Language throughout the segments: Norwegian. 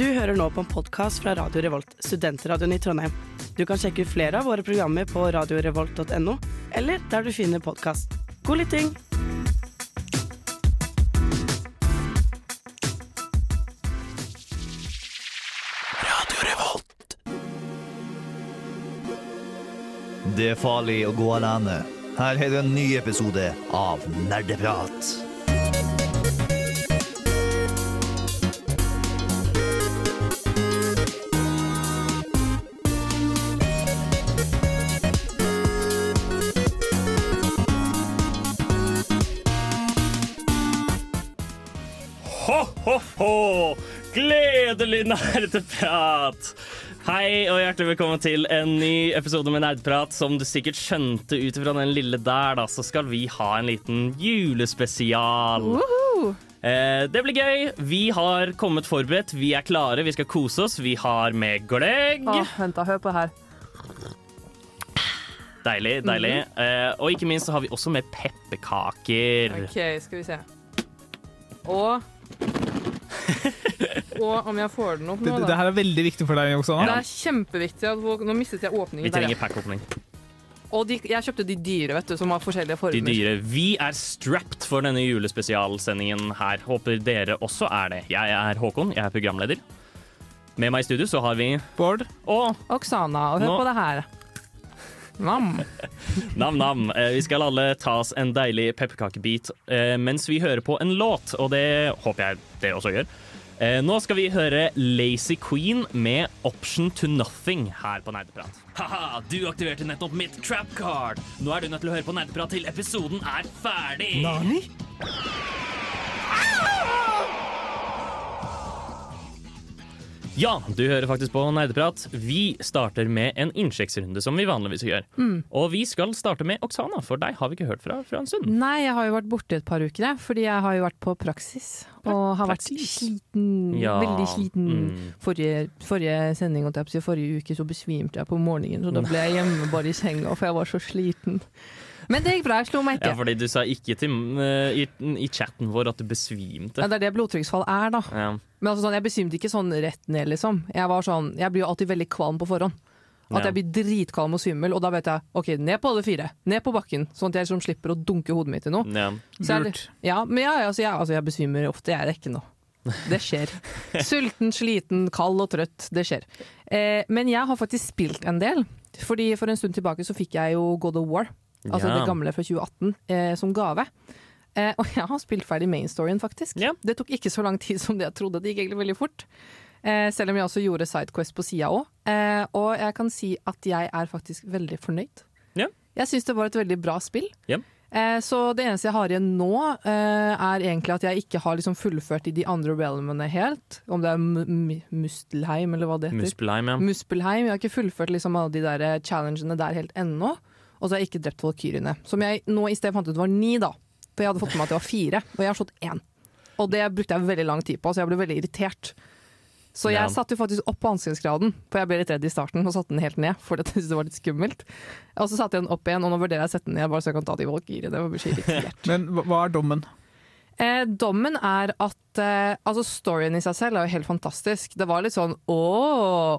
Du hører nå på en podkast fra Radio Revolt, studentradioen i Trondheim. Du kan sjekke ut flere av våre programmer på radiorevolt.no, eller der du finner podkast. God lytting! Det er farlig å gå alene. Her er en ny episode av Nerdeprat. Gledelig nerdeprat! Hei og hjertelig velkommen til en ny episode med Nerdprat. Som du sikkert skjønte ut ifra den lille der, da, så skal vi ha en liten julespesial. Eh, det blir gøy. Vi har kommet forberedt. Vi er klare. Vi skal kose oss. Vi har med gløgg. Åh, vent da, hør på det her. Deilig, deilig. eh, og ikke minst så har vi også med pepperkaker. OK, skal vi se. Og Og om jeg får den opp nå, nå, det det her er veldig viktig for deg, Oksana. Det er kjempeviktig. at folk- Nå mistet jeg åpningen. Vi trenger pack-åpning. Og de, jeg kjøpte de dyre, vet du, som har forskjellige former. De dyre. Vi er strapped for denne julespesialsendingen her. Håper dere også er det. Jeg er Håkon, jeg er programleder. Med meg i studio så har vi Bård, Og Oksana, og hør Nå- på det her. Nam. nam-nam. Eh, Vi skal alle ta oss en deilig pepperkakebit eh, mens vi hører på en låt, og det håper jeg det også gjør. Eh, Nå skal vi høre Lazy Queen med Option to Nothing her på Nerdeprat. Haha, du aktiverte nettopp mitt trap card. Nå er du nødt til å høre på Nerdeprat til episoden er ferdig. Ja, du hører faktisk på Nerdeprat. Vi starter med en innsjekksrunde, som vi vanligvis gjør. Og vi skal starte med Oksana, for deg har vi ikke hørt fra fra en stund. Nei, jeg har jo vært borte et par uker, jeg, fordi jeg har jo vært på praksis. Og har vært sliten. Ja, Veldig sliten. mm. Forrige, forrige sending, og forrige uke, så besvimte jeg på morgenen. Så da ble jeg hjemme bare i senga, for jeg var så sliten. Men det gikk bra, jeg slo meg ikke. Ja, fordi du sa ikke til, eh, i, i chatten vår at du besvimte. Ja, det er det blodtrykksfall er, da. Ja. Men altså sånn, jeg besvimte ikke sånn rett ned, liksom. Jeg, var sånn, jeg blir jo alltid veldig kvalm på forhånd. At Ja. jeg blir dritkvalm og svimmel, og da vet jeg OK, ned på alle fire. Ned på bakken, sånn at jeg liksom slipper å dunke hodet mitt i noe. Ja. Så lurt. Ja, men ja, altså, jeg, altså, jeg besvimer ofte, jeg er ikke noe. Det skjer. Sulten, sliten, kald og trøtt. Det skjer. Eh, men jeg har faktisk spilt en del. Fordi For en stund tilbake så fikk jeg jo God of War, altså Ja. det gamle fra 2018, eh, som gave. Eh, og jeg har spilt ferdig mainstoryen, faktisk. Ja. Det tok ikke så lang tid som det jeg trodde. Det gikk egentlig veldig fort. Eh, selv om jeg også gjorde Sidequest på sida òg. Eh, og jeg kan si at jeg er faktisk veldig fornøyd. Ja. Jeg syns det var et veldig bra spill. Eh, så det eneste jeg har igjen nå, eh, er egentlig at jeg ikke har liksom fullført i de andre realmene helt. Om det er Mustelheim, eller hva det heter. Muspelheim, ja. Muspelheim. Jeg har ikke fullført liksom alle de der challengene der helt ennå. Og så har jeg ikke drept valkyrjene. Som jeg nå i sted fant ut var ni, da. For jeg hadde fått med meg at det var fire, og jeg har slått én. Og det brukte jeg veldig lang tid på, så jeg ble veldig irritert. Så jeg Ja. satte jo faktisk opp vanskelighetsgraden, for jeg ble litt redd i starten og satte den helt ned. For jeg syntes det var litt skummelt. Og så satte jeg den opp igjen, og nå vurderer jeg å sette den ned bare så jeg kan ta de valkyrjene. Men hva er dommen? Eh, dommen er at eh, altså storyen i seg selv er jo helt fantastisk. Det var litt sånn å,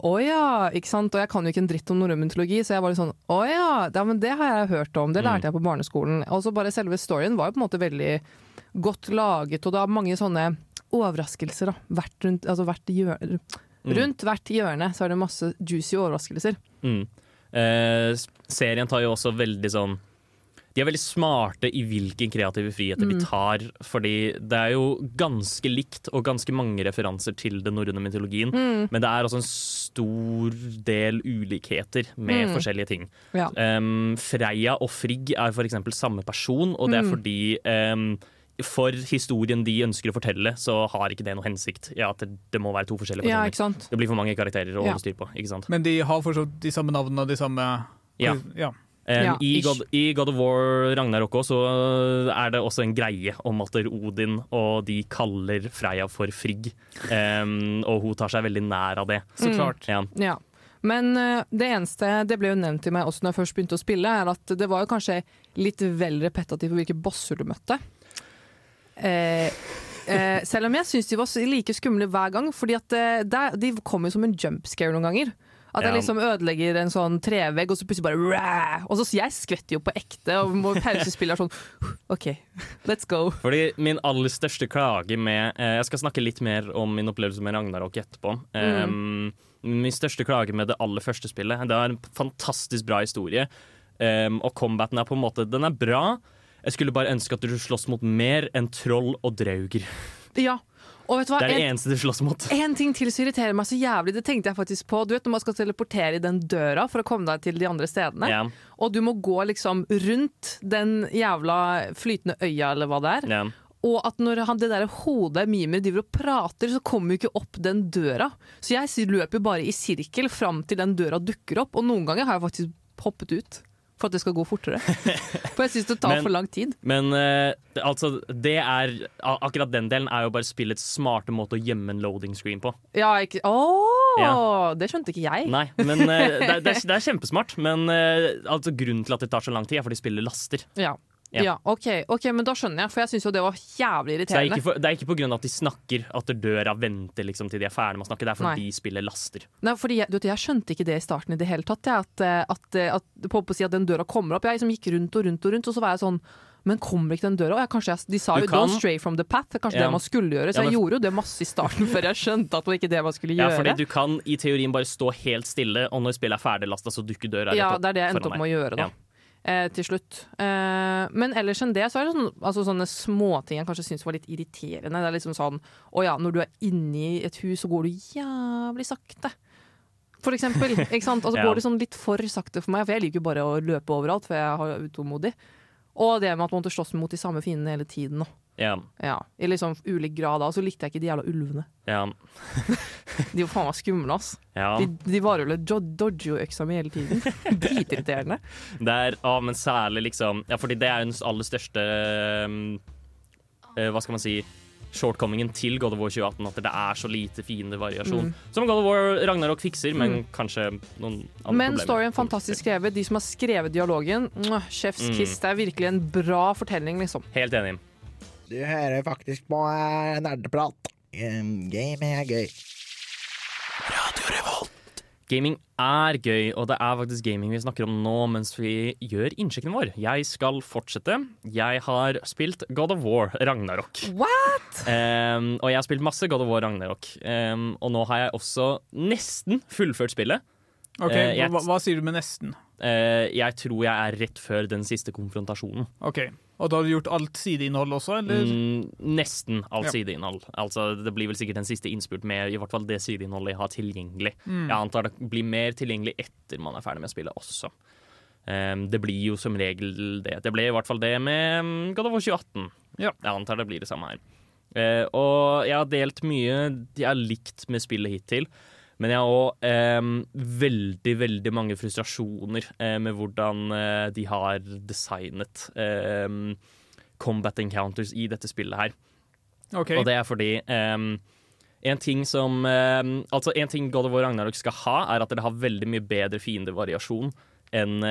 å ja, ikke sant. Og jeg kan jo ikke en dritt om norrøn mytologi, så jeg var litt sånn å ja, ja, men det har jeg hørt om. Det lærte jeg på barneskolen. Og så bare selve storyen var jo på en måte veldig godt laget, og det er mange sånne overraskelser da. Hvert rundt, altså hvert hjørne. Rundt hvert hjørne så er det masse juicy overraskelser. Mm. Eh, serien tar jo også veldig sånn De er veldig smarte i hvilke kreative friheter de tar. Fordi det er jo ganske likt og ganske mange referanser til den norrøne mytologien. Men det er også en stor del ulikheter med forskjellige ting. Ja. Um, Freya og Frigg er for eksempel samme person, og det er fordi um, for historien de ønsker å fortelle, så har ikke det noe hensikt. Ja, at det, det må være to forskjellige ja, personer. ikke sant. det blir for mange karakterer å Ja. holde styr på. ikke sant? Men de har fortsatt de samme navnene og de samme Ja. ja. Um, Ja, i. God, I God of War Ragnarok også, så er det også en greie om at Odin og de kaller Freya for Frigg. Um, og hun tar seg veldig nær av det. Så klart. Ja. Ja. Men uh, det eneste, det ble jo nevnt til meg også når jeg først begynte å spille, er at det var jo kanskje litt vel repetativt på hvilke bosser du møtte. Uh, eh, Eh, selv om jeg syns de var like skumle hver gang, fordi at de kom jo som en jumpscare noen ganger. At jeg liksom ødelegger en sånn trevegg, og så plutselig bare Ræ! Og så jeg skvetter jo på ekte, og må pausespille sånn OK, let's go. Fordi min aller største klage med eh, Jeg skal snakke litt mer om min opplevelse med Ragnarok etterpå. Um, min største klage med det aller første spillet Det er en fantastisk bra historie. Um, og combaten er på en måte Den er bra. Jeg skulle bare ønske at du slåss mot mer enn troll og drauger. Ja. Og vet du hva? Det er det En, eneste du slåss mot. en ting til som irriterer meg så jævlig, det tenkte jeg faktisk på. Du vet når man skal teleportere i den døra for å komme deg til de andre stedene, yeah. og du må gå liksom rundt den jævla flytende øya, eller hva det er. Yeah. Og at når han, det der hodet Mimir driver og prater, så kommer jo ikke opp den døra. Så jeg løper bare i sirkel fram til den døra dukker opp, og noen ganger har jeg faktisk hoppet ut. For at det skal gå fortere. For jeg syns det tar Men- for lang tid. Men uh, altså, det er Akkurat den delen er jo bare spillets smarte måte å gjemme en loading screen på. Ja, ikke Å! Ja. Det skjønte ikke jeg. Nei, men uh, det, er- det, er, det er kjempesmart. Men uh, altså, grunnen til at det tar så lang tid, er fordi spillet laster. Ja. Ja. Ja, ok, ok, men da skjønner jeg, for jeg syns jo det var jævlig det er irriterende. Så det er ikke av at de snakker at døra venter liksom, til de er ferdig med å snakke. Det er fordi Nei. spiller laster. Nei, fordi jeg, vet, jeg skjønte ikke det i starten i det hele tatt. Jeg, at, eh, at, eh, at, på å si at den døra kommer opp. Jeg liksom gikk rundt og rundt og rundt, og så var jeg sånn Men kommer ikke den døra? Og jeg, kanskje jeg, de sa jo 'don't stray from the path'. Kanskje Ja. det man skulle gjøre. Så Ja, men- jeg gjorde jo det masse i starten før jeg skjønte at det ikke det man skulle gjøre. Ja, fordi du kan i teorien bare stå helt stille, og når spillet er ferdiglasta, så dukker døra rett Ja, det er det jeg endte opp med å gjøre, da. Ja. Eh, til slutt. Eh, men ellers enn det, så er det sånn, altså, sånne småting jeg kanskje syns var litt irriterende. Det er liksom sånn Å ja, når du er inni et hus, så går du jævlig sakte. For eksempel. Ikke sant? Altså, Ja. går det sånn litt for sakte for meg, for jeg liker jo bare å løpe overalt, for jeg er utålmodig. Og det med at man måtte slåss mot de samme fiendene hele tiden. nå. Ja, Ja, I liksom ulik grad. Og så likte jeg ikke de jævla ulvene. ja, De var faen meg skumle, ass. ja. De, de var jo litt jo- dodger jo øksa mi hele tiden. Dritirriterende. Det er, å, men særlig liksom Ja, fordi det er jo den aller største eh, Hva skal man si Shortcomingen til God of War 2018 at det er så lite fiendevariasjon. Mm. Som God of War Ragnarok fikser, men kanskje noen andre Men problemer. storyen fantastisk skrevet. De som har skrevet dialogen, chef's Mm. Det er virkelig en bra fortelling, liksom. Helt enig. Du hører faktisk på eh, nerdeprat. Um, Game er gøy. Gaming er gøy, og det er faktisk gaming vi snakker om nå mens vi gjør innsjekken vår. Jeg skal fortsette. Jeg har spilt God of War Ragnarok. What?! Um, og jeg har spilt masse God of War Ragnarok. Um, og nå har jeg også nesten fullført spillet. Ok, uh, jeg- hva, hva sier du med nesten? Uh, jeg tror jeg er rett før den siste konfrontasjonen. Ok, Og da har du gjort alt sideinnhold også, eller? Mm, nesten alt Ja. sideinnhold. Altså, det blir vel sikkert en siste innspurt med i hvert fall det sideinnholdet jeg har tilgjengelig. Mm. Jeg antar det blir mer tilgjengelig etter man er ferdig med spillet også. Um, det blir jo som regel det. Det ble i hvert fall det med um, God of War 2018. Ja. Jeg antar det blir det samme her. Uh, og jeg har delt mye jeg har likt med spillet hittil. Men jeg har òg veldig, veldig mange frustrasjoner eh, med hvordan eh, de har designet eh, combat encounters i dette spillet her. Okay. Og det er fordi en ting som Altså, en ting God of War Ragnarok skal ha, er at det har veldig mye bedre fiendevariasjon enn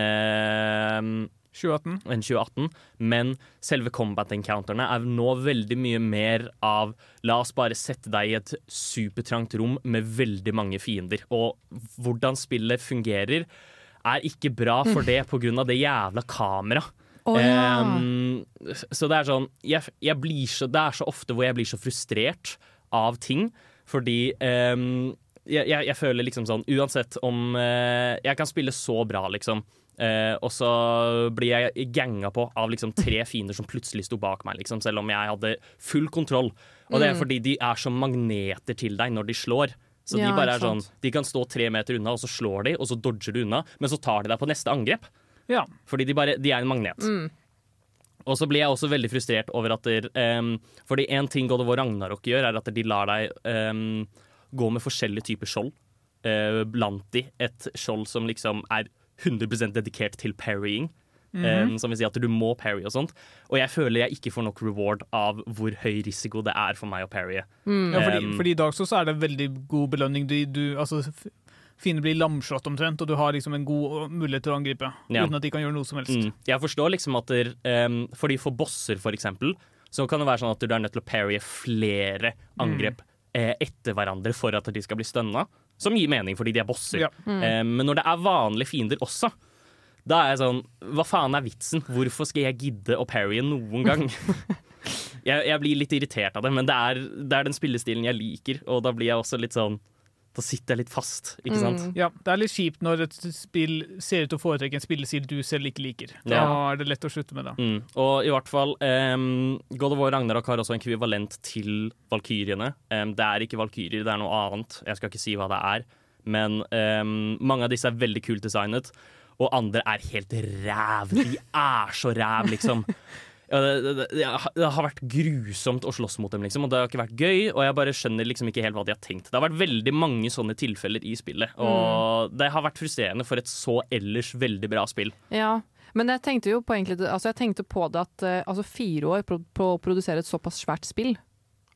2018. enn 2018, men selve combat encounterne er nå veldig mye mer av La oss bare sette deg i et supertrangt rom med veldig mange fiender. Og hvordan spillet fungerer, er ikke bra for det pga. det jævla kameraet. Oh, ja. um, så det er sånn jeg, jeg blir så, Det er så ofte hvor jeg blir så frustrert av ting, fordi um, jeg, jeg, jeg føler liksom sånn Uansett om uh, Jeg kan spille så bra, liksom. Eh, og så blir jeg ganga på av liksom tre fiender som plutselig sto bak meg, liksom, selv om jeg hadde full kontroll. Og det er Mm. fordi de er som magneter til deg når de slår. Så Ja, de bare er sånn. De kan stå tre meter unna, og så slår de, og så dodger du unna, men så tar de deg på neste angrep. Ja. Fordi de, bare, de er en magnet. Mm. Og så blir jeg også veldig frustrert over at der, um, Fordi en ting God of War Ragnarok gjør, er at de lar deg um, gå med forskjellige typer skjold. Uh, blant de et skjold som liksom er 100% dedikert til parrying. Em, som vil si at du må parry og sånt. Og jeg føler jeg ikke får nok reward av hvor høy risiko det er for meg å parrye. Ja, fordi, Um, fordi I dag så så er det veldig god belønning. Du, du, altså, fiender blir lamslått omtrent, og du har liksom en god mulighet til å angripe. Ja. Uten at de kan gjøre noe som helst. Mm. Jeg forstår liksom at der, um, Fordi for bosser, for eksempel, så kan det være sånn at du er nødt til å parrye flere angrep eh, etter hverandre for at de skal bli stønna. Som gir mening fordi de er bosser. Ja. Eh, men når det er vanlige fiender også, da er jeg sånn Hva faen er vitsen? Hvorfor skal jeg gidde å parrye noen gang? jeg, jeg blir litt irritert av det, men det er, det er den spillestilen jeg liker, og da blir jeg også litt sånn Da sitter jeg litt fast, ikke sant? Ja, det er litt kjipt når et spill ser ut til å foretrekke en spillestil du selv ikke liker. Da Ja. er det lett å slutte med det. Mm. Og i hvert fall um, God of War Ragnarok har også en kvivalent til valkyriene. Um, det er ikke valkyrier, det er noe annet. Jeg skal ikke si hva det er. Men um, mange av disse er veldig kult designet, og andre er helt ræv. De er så ræv, liksom. Ja, det, det, det, har vært grusomt å slåss mot dem, liksom, og det har ikke vært gøy. Og jeg bare skjønner liksom ikke helt hva de har tenkt. Det har vært veldig mange sånne tilfeller i spillet, og det har vært frustrerende for et så ellers veldig bra spill. Ja, men jeg tenkte jo på, egentlig, altså jeg tenkte på det at eh, altså fire år på, på å produsere et såpass svært spill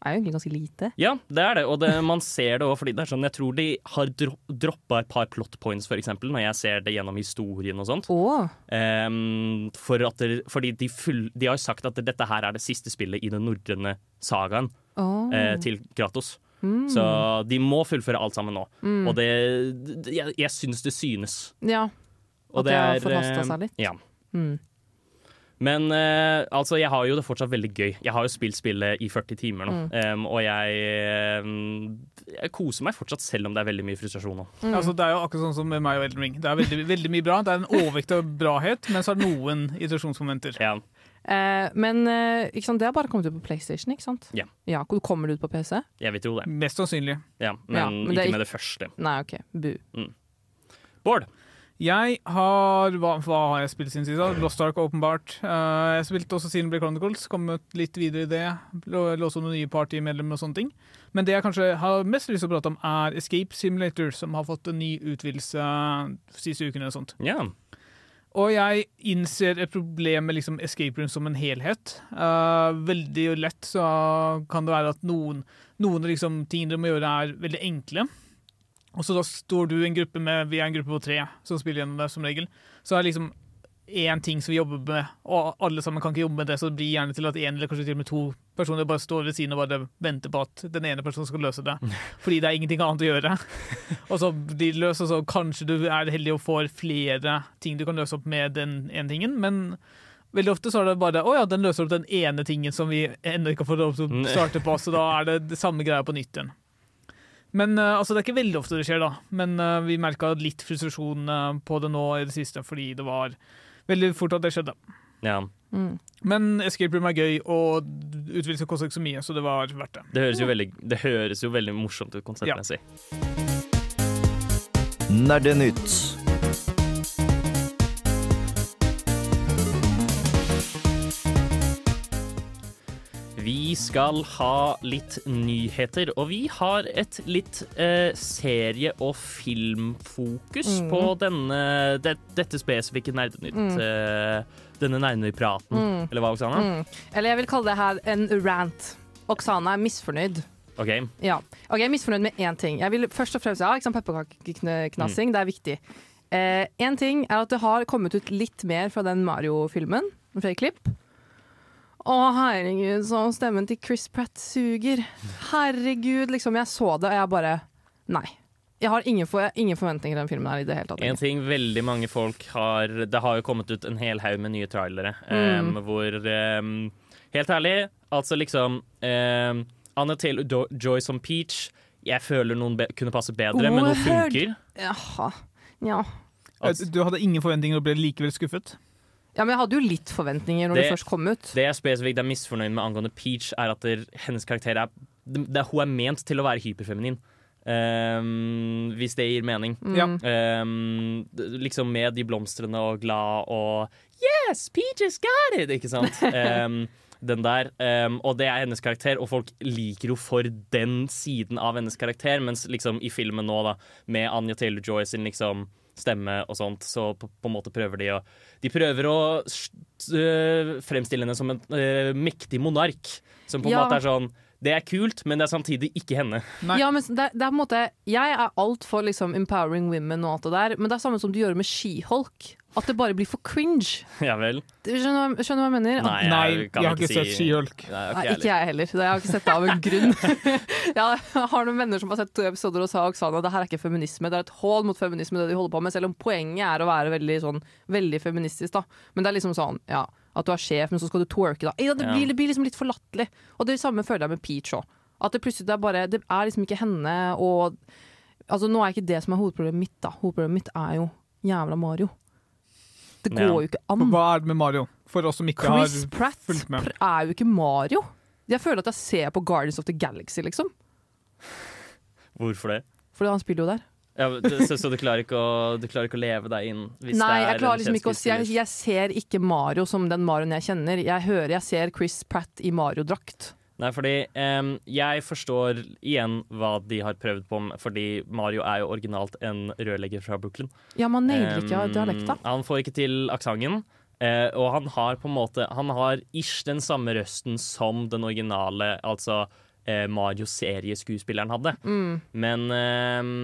er jo egentlig ganske lite. Ja, det er det, og det, man ser det òg, fordi det er sånn, jeg tror de har dro droppa et par plot points, for eksempel, når jeg ser det gjennom historien og sånt. Åh, Um, for at det, fordi de, full, de har sagt at dette her er det siste spillet i den norrøne sagaen åh. uh, til Kratos. Mm. Så de må fullføre alt sammen nå. Og det, Jeg, jeg syns det synes. Ja, Og At det har forhasta eh, seg litt. Ja. Mm. Men eh, altså, jeg har jo det fortsatt veldig gøy. Jeg har jo spilt spillet i 40 timer nå, Mm. Um, og jeg, um, jeg koser meg fortsatt, selv om det er veldig mye frustrasjon nå. Mm. Altså, det er jo akkurat sånn som med meg og Elden Ring. Det er veldig, veldig mye bra. Det er en overvekt av brahet, men så er det noen irritasjonsmomenter. Ja. Eh, men eh, ikke sant, det har bare kommet ut på PlayStation, ikke sant? Ja. ja kommer det ut på PC? Jeg vil tro det. Mest sannsynlig. Ja, men, Ja, men det er ikke ikke- med det første. Nei, OK. Bu. Bård, Jeg har Hva, hva har jeg spilt siden sist? Lost Ark, åpenbart. Uh, jeg spilte også Xenoblade Chronicles, kommet litt videre i det. Lå- Låste noen nye partymedlemmer og sånne ting. Men det jeg kanskje har mest lyst til å prate om, er Escape Simulator, som har fått en ny utvidelse siste ukene. og sånt. Yeah. Og jeg innser et problem med liksom escape room som en helhet. Uh, veldig lett så kan det være at noen, noen liksom ting dere må gjøre, er veldig enkle. Og så da står du i en gruppe med Vi er en gruppe på tre som spiller gjennom det, som regel. Så er det liksom én ting som vi jobber med, og alle sammen kan ikke jobbe med det, så det blir gjerne til at én eller kanskje til og med to personer bare står ved siden og bare venter på at den ene personen skal løse det. Fordi det er ingenting annet å gjøre. Og så blir det løst, og så kanskje du er heldig og får flere ting du kan løse opp med den ene tingen, men veldig ofte så er det bare å ja, den løser opp den ene tingen som vi ennå ikke har fått lov til å starte på, så da er det det samme greia på nytt igjen. Men eh, altså, det er ikke veldig ofte det skjer, da. Men eh, vi merka litt frustrasjon eh, på det nå i det siste, fordi det var veldig fort at det skjedde. ja. Mm. Men Escape Room er gøy, og utvidelse koster ikke så mye, så det var verdt det. Det høres jo veldig, det høres jo veldig morsomt ut konseptmessig. Nerdenytt. Vi skal ha litt nyheter, og vi har et litt eh, serie- og filmfokus Mm. på denne, det, dette spesifikke Nerdenytt. Mm. eh, denne Nerdenytt-praten, Mm. eller hva, Oksana? Mm. Eller jeg vil kalle det her en rant. Oksana er misfornøyd. OK. Ja. Og jeg er misfornøyd med én ting. Jeg vil først og fremst ja, ikke sant, Pepperkakeknassing, det er viktig. Eh, en ting er at det har kommet ut litt mer fra den Mario-filmen. Flere klipp. Å, herregud, så stemmen til Chris Pratt suger. Herregud, liksom. Jeg så det, og jeg bare Nei. Jeg har ingen, for, ingen forventninger til den filmen her i det hele tatt. En ting veldig mange folk har Det har jo kommet ut en hel haug med nye trailere mm. um, hvor um, Helt ærlig, altså liksom um, Anna Taylor Joy som Peach Jeg føler noen be kunne passe bedre, men hun funker. Jaha. Ja. Altså, Du hadde ingen forventninger og ble likevel skuffet? Ja, men jeg hadde jo litt forventninger når det, Det- først kom ut. det jeg spesifikt er misfornøyd med angående Peach, er at der, hennes karakter er, det, det, Hun er ment til å være hyperfeminin. Um, hvis det gir mening. Mm. Ja. Em, liksom med de blomstrene og glad og Yes, Peaches got it! Ikke sant? Um, den der. Og det er hennes karakter, og folk liker jo for den siden av hennes karakter, mens liksom i filmen nå, da, med Anja Taylor-Joy sin liksom stemme og sånt, så på, på en måte prøver de å De prøver å fremstille henne som en øh, mektig monark, som på en Ja. måte er sånn Det er kult, men det er samtidig ikke henne. Nei. Ja, men det, det er på en måte Jeg er alt for liksom empowering women og alt det der, men det er samme som du gjør med She-Hulk. At det bare blir for cringe. Ja vel? Skjønner, du- skjønner du hva jeg mener? At, Nei, Nei, jeg jeg har ikke si- sett She-Hulk. Nei, Nei, ikke ikke jeg heller. Jeg har ikke sett det av en grunn. jeg har noen venner som har sett to episoder og sa Oksana det her er ikke feminisme, det er et hål mot feminisme det de holder på med, selv om poenget er å være veldig, sånn, veldig feministisk. da. Men det er liksom sånn, ja, at du er sjef, men så skal du twerke, da. Ja, det, Ja. blir, det blir liksom litt for latterlig. Og det samme føler jeg med Peach òg. At det plutselig det er bare Det er liksom ikke henne og Altså, nå er ikke det som er hovedproblemet mitt, da. Hovedproblemet mitt er jo jævla Mario. Det går Ja. jo ikke an. Hva er det med Mario? For oss som ikke Chris har Pratt fulgt med. pr- er jo ikke Mario. Jeg føler at jeg ser på Guardians of the Galaxy, liksom. Hvorfor det? Fordi han spiller jo der. Ja, så, så du, klarer å, du klarer ikke å leve deg inn? Hvis Nei, det er jeg klarer liksom å jeg, jeg ser ikke Mario som den Marioen jeg kjenner. Jeg hører, jeg ser Chris Pratt i Mario-drakt. Nei, fordi um, jeg forstår igjen hva de har prøvd på, fordi Mario er jo originalt en rørlegger fra Brooklyn. Ja, man nailer ikke um, dialekta. Han får ikke til aksenten. Uh, og han har på en måte Han har ish den samme røsten som den originale, altså uh, Mario-serieskuespilleren hadde. Mm. Men em,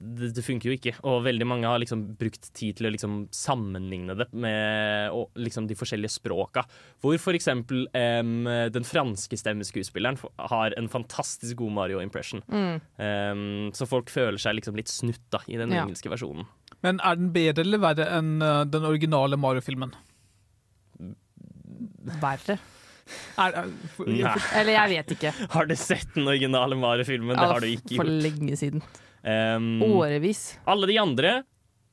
det, det funker jo ikke. Og veldig mange har liksom brukt tid til å liksom sammenligne det med og, liksom de forskjellige språka. Hvor for eksempel den franske stemmeskuespilleren har en fantastisk god Mario-impression. Mm. Um, så folk føler seg liksom litt snutt da, i den Ja. engelske versjonen. Men er den bedre eller verre enn uh, den originale Mario-filmen? Verre. Er, er, for, Nei. Eller jeg vet ikke. Har du sett den originale Mario-filmen? Det har du ikke gjort. For lenge siden. Em, Årevis. alle de andre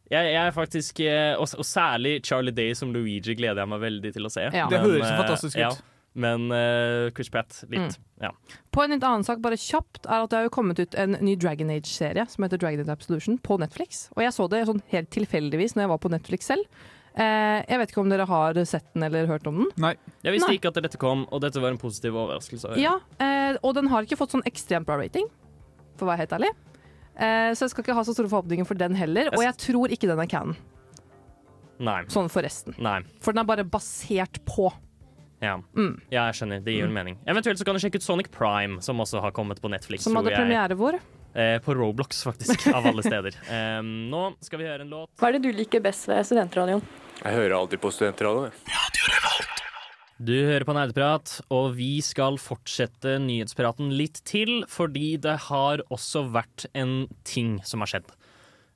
jeg, jeg er faktisk, eh, og, og særlig Charlie Day som Luigi gleder jeg meg veldig til å se. Ja. Det høres så eh, fantastisk ut. Ja, men uh, Chris Pratt litt. Ja. På en litt annen sak, bare kjapt, er at det har jo kommet ut en ny Dragon Age-serie som heter Dragon Age Absolution på Netflix. Og jeg så det sånn helt tilfeldigvis når jeg var på Netflix selv. Eh, jeg vet ikke om dere har sett den eller hørt om den. nei. Jeg visste Nei. ikke at dette kom, og dette var en positiv overraskelse. Ja, eh, og den har ikke fått sånn ekstremt bra rating, for å være helt ærlig. Eh, så jeg skal ikke ha så store forhåpninger for den heller. Og jeg tror ikke den er canon, Nei. sånn forresten. Nei. For den er bare basert på. Ja. Mm. ja, jeg skjønner. Det gir jo mening. Eventuelt så kan du sjekke ut Sonic Prime, som også har kommet på Netflix. Som hadde premiere hvor. Eh, på Roblox, faktisk. Av alle steder. Em, nå skal vi høre en låt. Hva er det du liker best ved studentradioen? Jeg hører alltid på studentradioen. jeg. Du hører på Nerdeprat, og vi skal fortsette nyhetspraten litt til, fordi det har også vært en ting som har skjedd.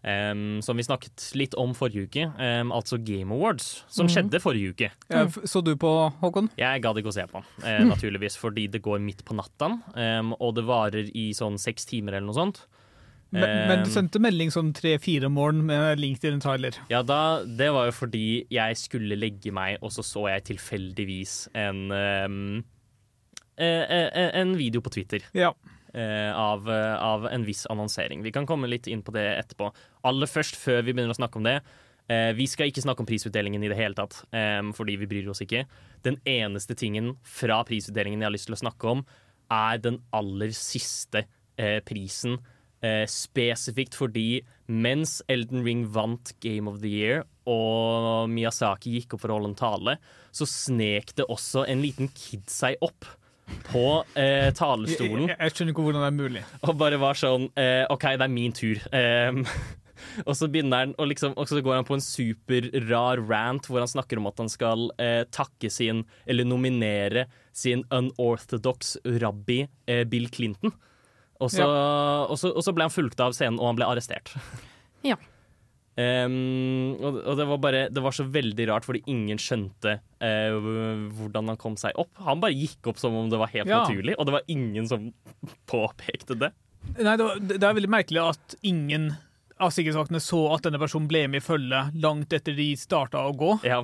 Um, som vi snakket litt om forrige uke, um, altså Game Awards, som skjedde forrige uke. Ja, Så du på Håkon? Jeg gadd ikke å se på, uh, naturligvis, fordi det går midt på natta, um, og det varer i sånn seks timer eller noe sånt. Men, men du sendte melding sånn tre-fire om morgenen med link til en trailer. Ja, da, det var jo fordi jeg skulle legge meg, og så så jeg tilfeldigvis en eh, En video på Twitter Ja. av, av en viss annonsering. Vi kan komme litt inn på det etterpå. Aller først, før vi begynner å snakke om det. Vi skal ikke snakke om prisutdelingen i det hele tatt, fordi vi bryr oss ikke. Den eneste tingen fra prisutdelingen jeg har lyst til å snakke om, er den aller siste prisen. Eh, spesifikt fordi mens Elden Ring vant Game of the Year og Miyazaki gikk opp for å holde en tale, så snek det også en liten kid seg opp på eh, Jeg, talerstolen jeg, jeg skjønner ikke hvordan det er mulig. og bare var sånn eh, OK, det er min tur. Em, og så begynner han, og, liksom, og så går han på en superrar rant hvor han snakker om at han skal eh, takke sin, eller nominere sin unorthodox rabbi eh, Bill Clinton. Og så, og, så, og så ble han fulgt av scenen, og han ble arrestert. Ja. Um, og, og det var bare Det var så veldig rart, fordi ingen skjønte uh, hvordan han kom seg opp. Han bare gikk opp som om det var helt Ja. naturlig, og det var ingen som påpekte det. Nei, det, var, det det er veldig merkelig at ingen av sikkerhetsvaktene så at denne personen ble med i følget langt etter de starta å gå, Ja,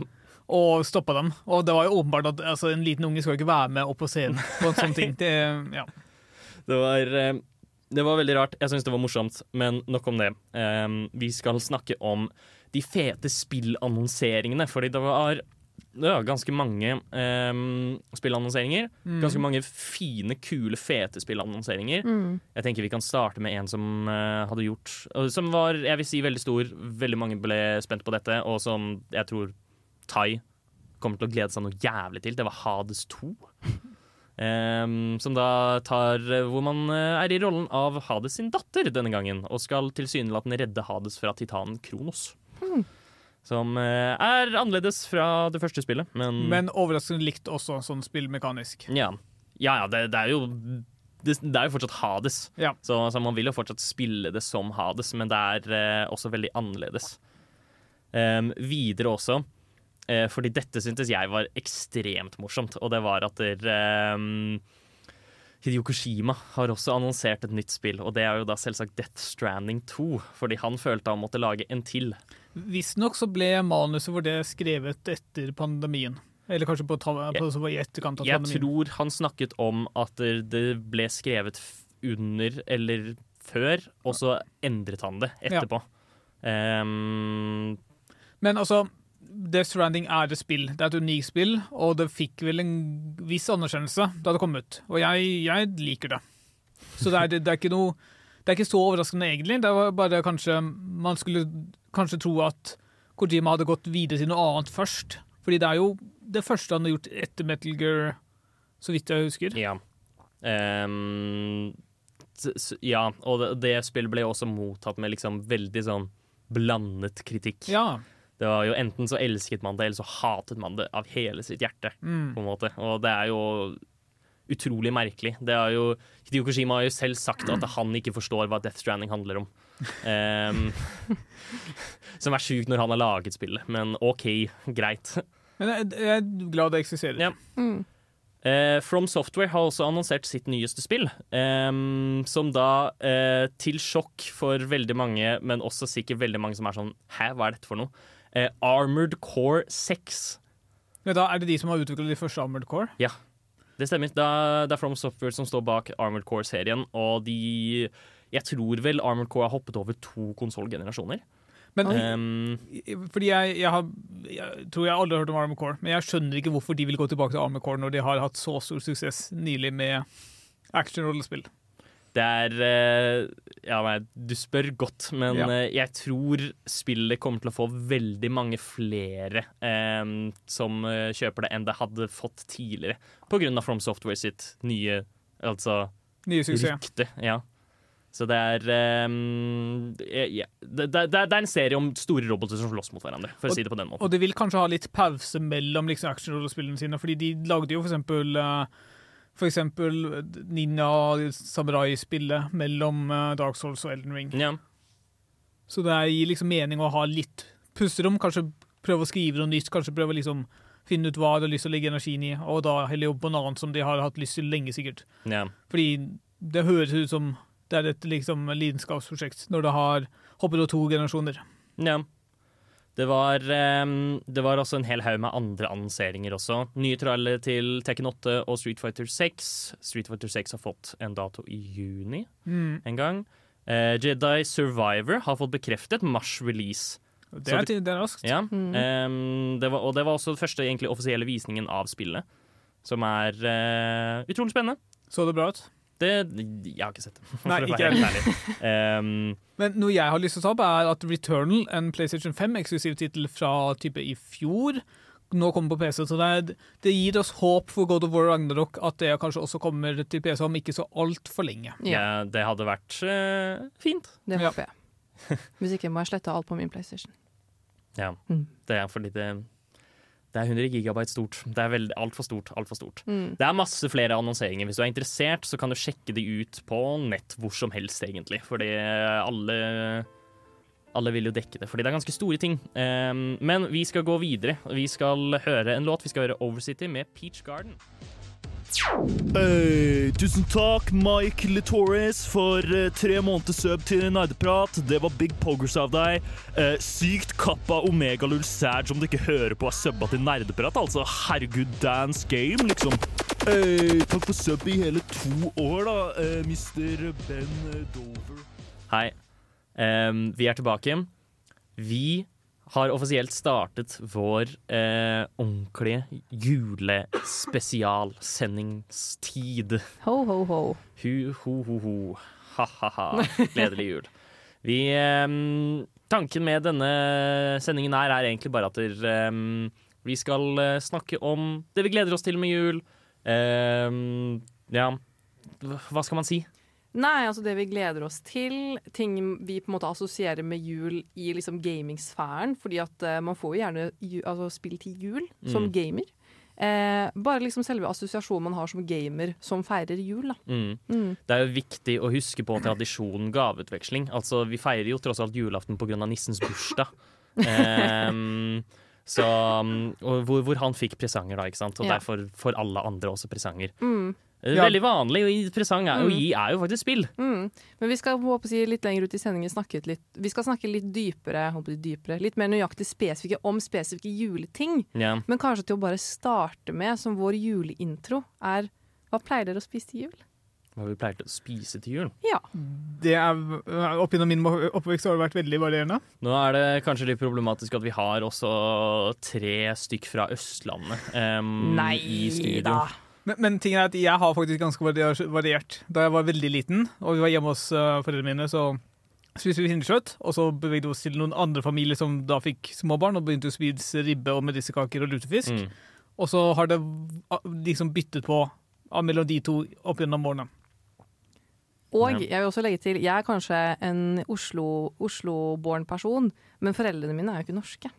og stoppa dem. Og det var jo åpenbart at altså, en liten unge skal jo ikke være med opp på scenen på en sånn ting. Det, ja. Det var, eh, det var veldig rart. Jeg syns det var morsomt, men nok om det. Vi skal snakke om de fete spillannonseringene, fordi det var det var ganske mange em, spillannonseringer. Ganske mange fine, kule, fete spillannonseringer. Jeg tenker vi kan starte med en som eh, hadde gjort Som var, jeg vil si, veldig stor. Veldig mange ble spent på dette, og som jeg tror Tai kommer til å glede seg noe jævlig til. Det var Hades 2. Em, som da tar Hvor man eh, er i rollen av Hades sin datter denne gangen, og skal tilsynelatende redde Hades fra titanen Kronos. Som eh, er annerledes fra det første spillet, men, Men overraskende likt også, sånn spillmekanisk. ja. Ja, ja, det, det er jo det, det er jo fortsatt Hades, Ja. så, så man vil jo fortsatt spille det som Hades, men det er eh, også veldig annerledes. Um, videre også, eh, fordi dette syntes jeg var ekstremt morsomt, og det var at der, em, Hideo Koshima har også annonsert et nytt spill, og det er jo da selvsagt Death Stranding 2, fordi han følte han måtte lage en til. Visstnok så ble manuset for det skrevet etter pandemien. Eller kanskje på, på, var i etterkant av Jeg pandemien. tror han snakket om at det ble skrevet under eller før, og så endret han det etterpå. Em, Men altså, Death Stranding er et spill. Det er et unikt spill, og det fikk vel en viss anerkjennelse da det kom ut. Og jeg, jeg liker det. Så det er, det er ikke noe Det er ikke så overraskende, egentlig. Det var bare kanskje Man skulle kanskje tro at Kojima hadde gått videre til noe annet først. Fordi det er jo det første han har gjort etter Metal Gear, så vidt jeg husker. ja. S- ja, og det, det spillet ble også mottatt med liksom veldig sånn blandet kritikk. Ja. Det var jo Enten så elsket man det, eller så hatet man det av hele sitt hjerte. Mm. på en måte. Og det er jo utrolig merkelig. Det er jo, Hideo Kojima har jo selv sagt at han ikke forstår hva Death Stranding handler om. Um, som er sjukt når han har laget spillet, men OK, greit. Men jeg, jeg er glad det eksisterer. Ja. Eh, From Software har også annonsert sitt nyeste spill, um, som da, uh, til sjokk for veldig mange, men også sikkert veldig mange som er sånn Hæ, hva er dette for noe? Eh, Armored Core 6. Men da er det de som har utviklet de første Armored Core? Ja, Det stemmer. Det er, det er From Software som står bak Armored Core-serien, og de Jeg tror vel Armored Core har hoppet over to konsollgenerasjoner. Men Um, Fordi jeg, jeg, har, jeg tror jeg aldri har hørt om Armored Core, men jeg skjønner ikke hvorfor de vil gå tilbake til Armored Core når de har hatt så stor suksess nylig med action-rollespill. Det er eh, Ja, nei, du spør godt, men Ja. eh, jeg tror spillet kommer til å få veldig mange flere eh, som eh, kjøper det, enn det hadde fått tidligere. På grunn av From Software sitt nye Altså Nye rykte. Ja. Så det er um, yeah. det, det, det er en serie om store roboter som slåss mot hverandre, for å si det på den måten. Og de vil kanskje ha litt pause mellom liksom, actionrollespillene sine, fordi de lagde jo for eksempel eh, for eksempel Ninja Samurai-spillet mellom eh, Dark Souls og Elden Ring. Ja. Så det gir liksom mening å ha litt pusterom, kanskje prøve å skrive noe nytt, kanskje prøve å liksom finne ut hva de har lyst til å legge energien i, og da heller jobbe på noe annet som de har hatt lyst til lenge, sikkert. ja. Fordi det høres ut som det er et liksom lidenskapsprosjekt når det har hoppet over to generasjoner. Ja. Det var, ehm, det var også en hel haug med andre annonseringer også. Nye trailere til Tekken 8 og Street Fighter 6. Street Fighter 6 har fått en dato i juni Mm. en gang. Uh, Jedi Survivor har fått bekreftet mars-release. Det er, det er raskt. Ja. Mm. um, det var, og det var også den første egentlig offisielle visningen av spillet. Som er uh, utrolig spennende. Så det bra ut? Det, jeg har ikke sett det, for Nei, å ikke være helt ærlig. Ehm, Men noe jeg har lyst til å ta opp, er at Returnal, en PlayStation 5-eksklusiv tittel fra type i fjor, nå kommer på PC. Så det, er, det gir oss håp for God of War Ragnarok at det kanskje også kommer til PC om ikke så altfor lenge. Ja, ja, det hadde vært uh, fint. det Ja. jeg. Hvis ikke må jeg slette alt på min PlayStation. Ja, Mm. det er fordi det Det er 100 gigabyte stort. Det er altfor stort. Alt for stort. Mm. Det er masse flere annonseringer. Hvis du er interessert, så kan du sjekke de ut på nett hvor som helst, egentlig. Fordi alle alle vil jo dekke det, fordi det er ganske store ting. Um, men vi skal gå videre. Vi skal høre en låt. Vi skal høre Overcity med Peach Garden. Hey, tusen takk, Mike Litoris, for eh, tre måneder sub til Nerdeprat. Det var big poggers av deg. Eh, sykt kappa Omegalull Sag om du ikke hører på er subba til Nerdeprat. Altså, herregud, dance game, liksom. Hey, takk for sub i hele to år, da, eh, mister Ben Dover. Hei. Um, vi er tilbake. Vi har offisielt startet vår eh, ordentlige julespesialsendingstid. Ho, ho, ho. Hu, ho, ho, ho. Ha-ha-ha. Gledelig jul. Vi eh, Tanken med denne sendingen her er egentlig bare at der, eh, vi skal eh, snakke om det vi gleder oss til med jul. Ehm, ja, hva skal man si? Nei, altså det vi gleder oss til. Ting vi på en måte assosierer med jul i liksom gamingsfæren. Fordi at uh, man får jo gjerne ju altså, spill til jul som Mm. gamer. Eh, bare liksom selve assosiasjonen man har som gamer som feirer jul. Mm. Mm. Det er jo viktig å huske på tradisjonen gaveutveksling. Altså, vi feirer jo tross alt julaften pga. nissens bursdag. Ehm, så, hvor, hvor han fikk presanger, da, ikke sant? og Ja. derfor får alle andre også presanger. Mm. Ja. Veldig vanlig og interessant er, mm. å gi er jo faktisk spill. Mm. Men vi skal håper å si, litt lenger ut i sendingen snakke litt Vi skal snakke litt dypere, håper dypere litt mer nøyaktig spesifikke om spesifikke juleting. Ja. Men kanskje til å bare starte med, som vår juleintro, er Hva pleier dere å spise til jul? Hva vi pleier til å spise til jul. Ja. Det er, opp gjennom min oppvekst har det vært veldig varierende. Nå er det kanskje litt problematisk at vi har også tre stykk fra Østlandet Nei i studio. da. Men, men ting er at jeg har faktisk ganske variert. Da jeg var veldig liten, og vi var hjemme hos uh, foreldrene mine, så spiste vi hinderkjøtt. Og så bevegde vi oss til noen andre familier som da fikk småbarn, og begynte å spise ribbe og medisterkaker og lutefisk. Mm. Og så har det liksom byttet på uh, mellom de to opp gjennom årene. Og jeg vil også legge til, jeg er kanskje en Oslo- Oslo-born person, men foreldrene mine er jo ikke norske.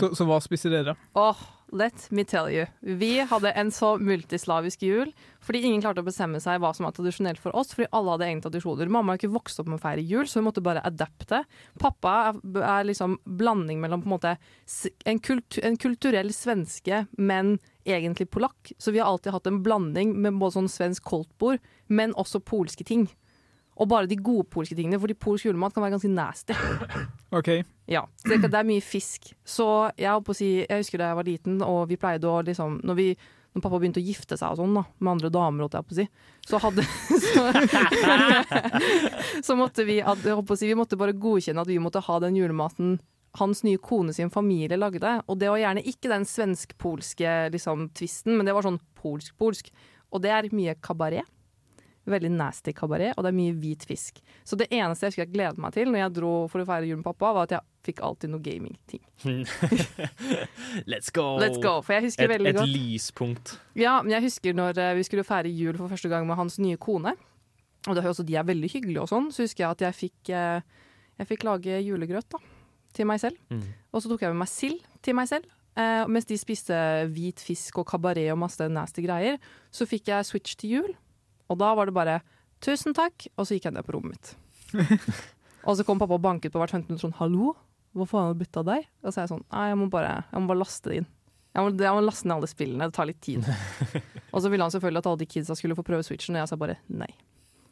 Så, så hva spiser dere? Åh, let me tell you. Vi hadde en så multislavisk jul, fordi ingen klarte å bestemme seg hva som var tradisjonelt for oss, fordi alle hadde egne tradisjoner. Mamma har ikke vokst opp med å feire jul, så hun måtte bare adapte. Pappa er, er liksom blanding mellom på en måte en, kultu, en kulturell svenske, men egentlig polakk. Så vi har alltid hatt en blanding med både sånn svensk koldtbord, men også polske ting. Og bare de gode polske tingene, fordi polsk julemat kan være ganske nasty. OK. Ja, så det, det er mye fisk. Så jeg, holdt på å si, jeg husker da jeg var liten, og vi pleide å liksom Når, vi, når pappa begynte å gifte seg og sånn da, med andre damer, holdt jeg på å si, så hadde Så, så måtte vi at- på å si, Vi måtte bare godkjenne at vi måtte ha den julematen hans nye kone sin familie lagde. Og det var gjerne ikke den svensk-polske liksom, tvisten, men det var sånn polsk-polsk. Og det er mye kabaret. Veldig nasty kabaret, og det er mye hvit fisk. Så det eneste jeg husker jeg gledet meg til når jeg dro for å feire jul med pappa, var at jeg fikk alltid noe gaming-ting. Let's go! Let's go, for jeg husker Et, veldig et lyspunkt. Ja, men jeg husker når eh, vi skulle feire jul for første gang med hans nye kone. Og det også de er veldig hyggelige og sånn. Så husker jeg at jeg fikk, eh, jeg fikk lage julegrøt da, til meg selv. Mm. Og så tok jeg med meg sild til meg selv. Eh, mens de spiste hvit fisk og kabaret og masse nasty greier, så fikk jeg switch til jul. Og da var det bare 'tusen takk', og så gikk jeg ned på rommet mitt. og så kom pappa og banket på hvert 15 minutter sånn 'hallo, faen har du bytta deg?' Og så er jeg sånn 'nei, jeg må bare, jeg må bare laste det inn'. Jeg må, jeg må laste ned alle spillene, det tar litt tid. og så ville han selvfølgelig at alle de kidsa skulle få prøve switchen, og jeg sa bare nei.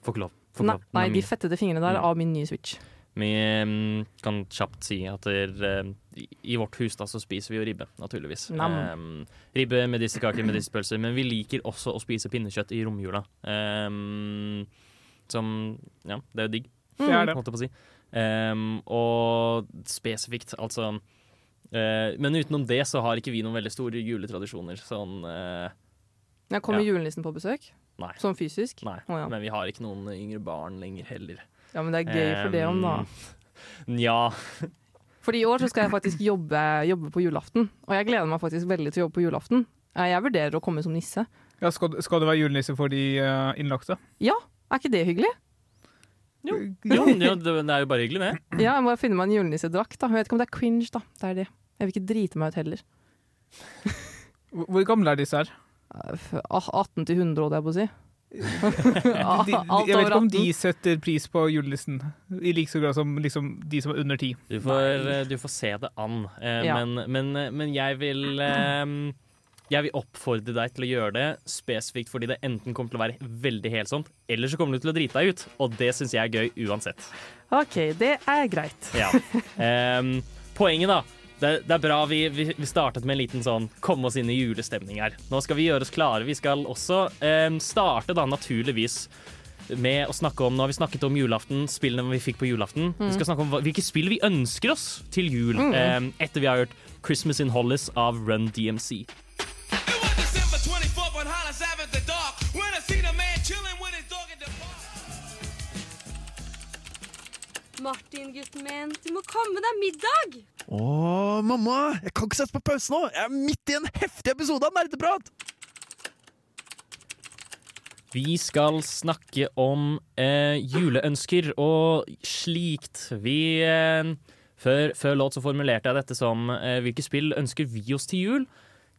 Får ikke Nei, nei de fettede fingrene der Mm. av min nye switch. Vi mm, kan kjapt si at det, eh, i- vårt hus da så spiser vi jo ribbe, naturligvis. Um, ribbe, medisterkaker, medisterpølser. Men vi liker også å spise pinnekjøtt i romjula. Um, som Ja, det er jo digg, det. holdt jeg på å si. Um, og spesifikt, altså uh, Men utenom det så har ikke vi noen veldig store juletradisjoner. Sånn uh, Jeg kommer Ja. julenissen på besøk, Nei. sånn fysisk. Nei. oh, ja. Men vi har ikke noen yngre barn lenger heller. ja, men det er gøy for det om, da. Nja. Ja. Fordi i år så skal jeg faktisk jobbe, jobbe på julaften. Og jeg gleder meg faktisk veldig til å jobbe på julaften. Eh, Jeg vurderer å komme som nisse. Ja, skal, skal det være julenisse for de innlagte? Ja, Er ikke det hyggelig? Jo, jo, det, det er jo bare hyggelig, det. Ja, jeg må finne meg en julenissedrakt. Jeg vet ikke om det er cringe, da. Det er det. Jeg vil ikke drite meg ut heller. Hvor gamle er disse her? Eh, f- ah, 18 til 100, holdt jeg på å si. De, de, jeg vet ikke om de setter pris på julenissen i like så grad som liksom, de som er under ti. Du får, eh, du får se det an. Eh, Ja. men, men, men jeg vil eh, Jeg vil oppfordre deg til å gjøre det spesifikt fordi det enten kommer til å være veldig helsomt, eller så kommer du til å drite deg ut. Og det syns jeg er gøy uansett. OK, det er greit. Ja. Em, poenget, da. Det, det er bra vi, vi, startet med en liten sånn komme oss inn i julestemning her. Nå skal vi gjøre oss klare. Vi skal også eh, starte da naturligvis med å snakke om Nå har vi snakket om julaften, spillene vi fikk på julaften. Vi skal snakke om hva, hvilke spill vi ønsker oss til jul em, etter vi har hørt 'Christmas in Hollis' av Run DMC. Martin, gutten min, du må komme deg middag! Å, mamma! Jeg kan ikke sette på pause nå! Jeg er midt i en heftig episode av Nerdeprat! Vi skal snakke om eh, juleønsker og slikt. Vi eh, før, før låt så formulerte jeg dette som eh, hvilke spill ønsker vi oss til jul?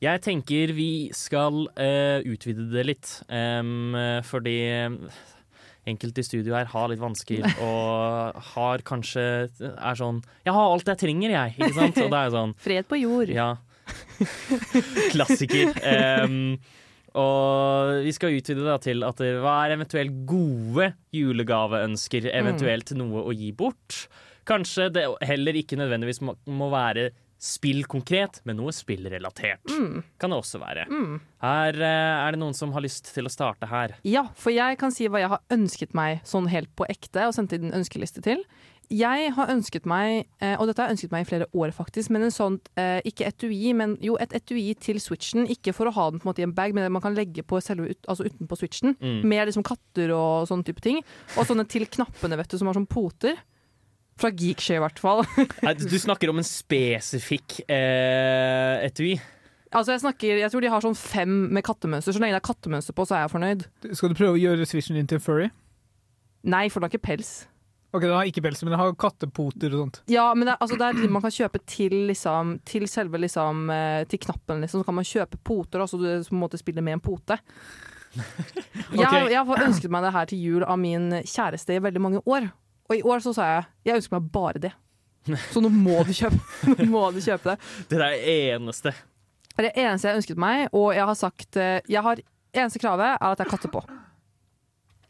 Jeg tenker vi skal eh, utvide det litt, em, fordi enkelte i studio her har litt vansker og har kanskje er sånn Jeg har alt jeg trenger, jeg. Ikke sant? Og det er sånn Fred på jord. ja. Klassiker. Um, og vi skal utvide det til at hva er eventuelt gode julegaveønsker, eventuelt noe å gi bort. Kanskje det heller ikke nødvendigvis må, må være spill konkret, men noe spillrelatert. Mm. Kan det også være. Mm. Her eh, er det noen som har lyst til å starte her. Ja, for jeg kan si hva jeg har ønsket meg sånn helt på ekte, og sendt inn en ønskeliste til. Jeg har ønsket meg, eh, og dette har jeg ønsket meg i flere år faktisk, men en sånn, eh, ikke etui, men jo et etui til switchen. Ikke for å ha den på en måte i en bag, men det man kan legge på selve ut, altså utenpå switchen. Mm. Mer liksom katter og sånne type ting. Og sånne til knappene, vet du, som har sånn poter. Fra Geekshare, i hvert fall. Du snakker om en spesifikk eh, etui. altså jeg snakker, jeg tror de har sånn fem med kattemønster. Så lenge det er kattemønster på, så er jeg fornøyd. Skal du prøve å gjøre Swishen din til furry? Nei, for det har ikke pels. Ok, Den har ikke pels, men den har kattepoter og sånt. Ja, men det, er- altså, det er de man kan kjøpe til, liksom, til selve liksom, eh, Til knappen, liksom. Så kan man kjøpe poter, og så du på en måte spiller med en pote. Jeg, jeg har ønsket meg det her til jul av min kjæreste i veldig mange år. Og i år så sa jeg jeg ønsker meg bare det. Så nå må du kjøpe, nå må du kjøpe det. Det er det eneste. Det er det eneste jeg ønsket meg, og jeg har sagt eh, jeg har, Eneste kravet er at det er katter på.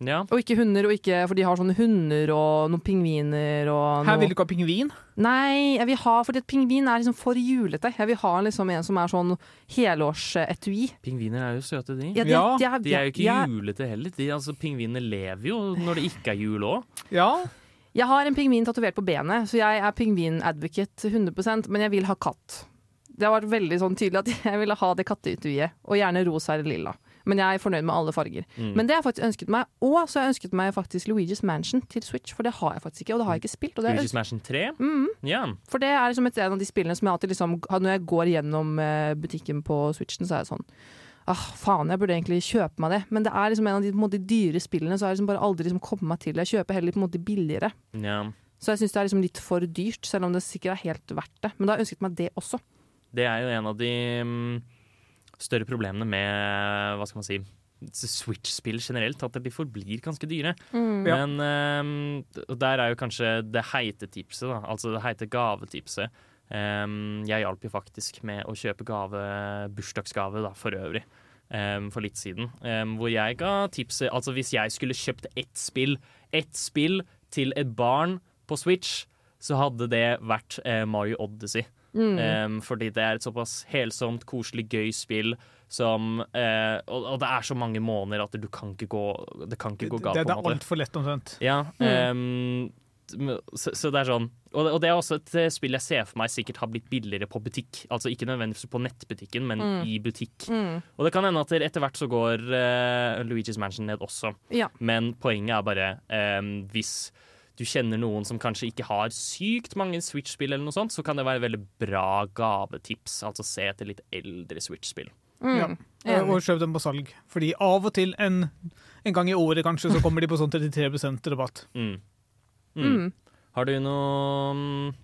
Ja. Og ikke hunder, og ikke, for de har sånne hunder og noen pingviner og Her vil du ikke ha pingvin? Nei, jeg vil ha, fordi at pingvin er liksom for julete. Jeg vil ha liksom en som er sånn helårsetui. Pingviner er jo søte, de. Ja, de er- de er- de er jo ikke de er- julete heller. De, altså, pingvinene lever jo når det ikke er jul òg. Ja. Jeg har en pingvin tatovert på benet, så jeg er pingvin-advocate 100% men jeg vil ha katt. Det har vært veldig sånn tydelig at jeg ville ha det katteetuiet, og gjerne rosa eller lilla. Men jeg er fornøyd med alle farger. Mm. Men det har jeg faktisk ønsket meg, og så har jeg ønsket meg faktisk Luigi's Mansion til Switch, for det har jeg faktisk ikke, og det har jeg ikke spilt. Det Luigi's Mansion 3? Mm. Ja. For det er liksom et en av de spillene som jeg alltid liksom Når jeg går gjennom eh, butikken på Switchen, så er jeg sånn Ah, faen, jeg burde egentlig kjøpe meg det. Men det er liksom en av de på en måte, dyre spillene, så har jeg liksom bare aldri liksom kommet meg til det. Jeg kjøper heller på en måte billigere. ja. Så jeg syns det er liksom litt for dyrt, selv om det sikkert er helt verdt det. Men da har jeg ønsket meg det også. Det er jo en av de mm, større problemene med hva skal man si Switch-spill generelt, at de forblir ganske dyre. Mm. Men um, der er jo kanskje det heite tipset, da. Altså det heite gavetipset. Ehm, jeg hjalp jo faktisk med å kjøpe gave, bursdagsgave da, for øvrig. Um, for litt siden. Um, hvor jeg ga tipset Altså hvis jeg skulle kjøpt ett spill, ett spill til et barn på Switch, så hadde det vært uh, Mario Odyssey. Mm. Fordi det er et såpass helsomt, koselig, gøy spill som eh, og, og det er så mange måneder at du kan ikke gå Det kan ikke gå galt, Det, det på er altfor lett, omtrent. Ja, Mm. Så, så det er sånn og, det- og det er også et eh, spill jeg ser for meg sikkert har blitt billigere på butikk. Altså ikke nødvendigvis på nettbutikken, men Mm. i butikk. Mm. Og det kan hende at etter hvert så går uh, Luigi's Mansion ned også. Ja. Men poenget er bare um, hvis du kjenner noen som kanskje ikke har sykt mange Switch-spill, eller noe sånt, så kan det være veldig bra gavetips. Altså se etter litt eldre Switch-spill. Mm. Ja. Eh, Og kjøp dem på salg. Fordi av og til, en, en gang i året kanskje, så kommer de på sånn 33 rabatt. Mm. Mm. Mm. Har du noen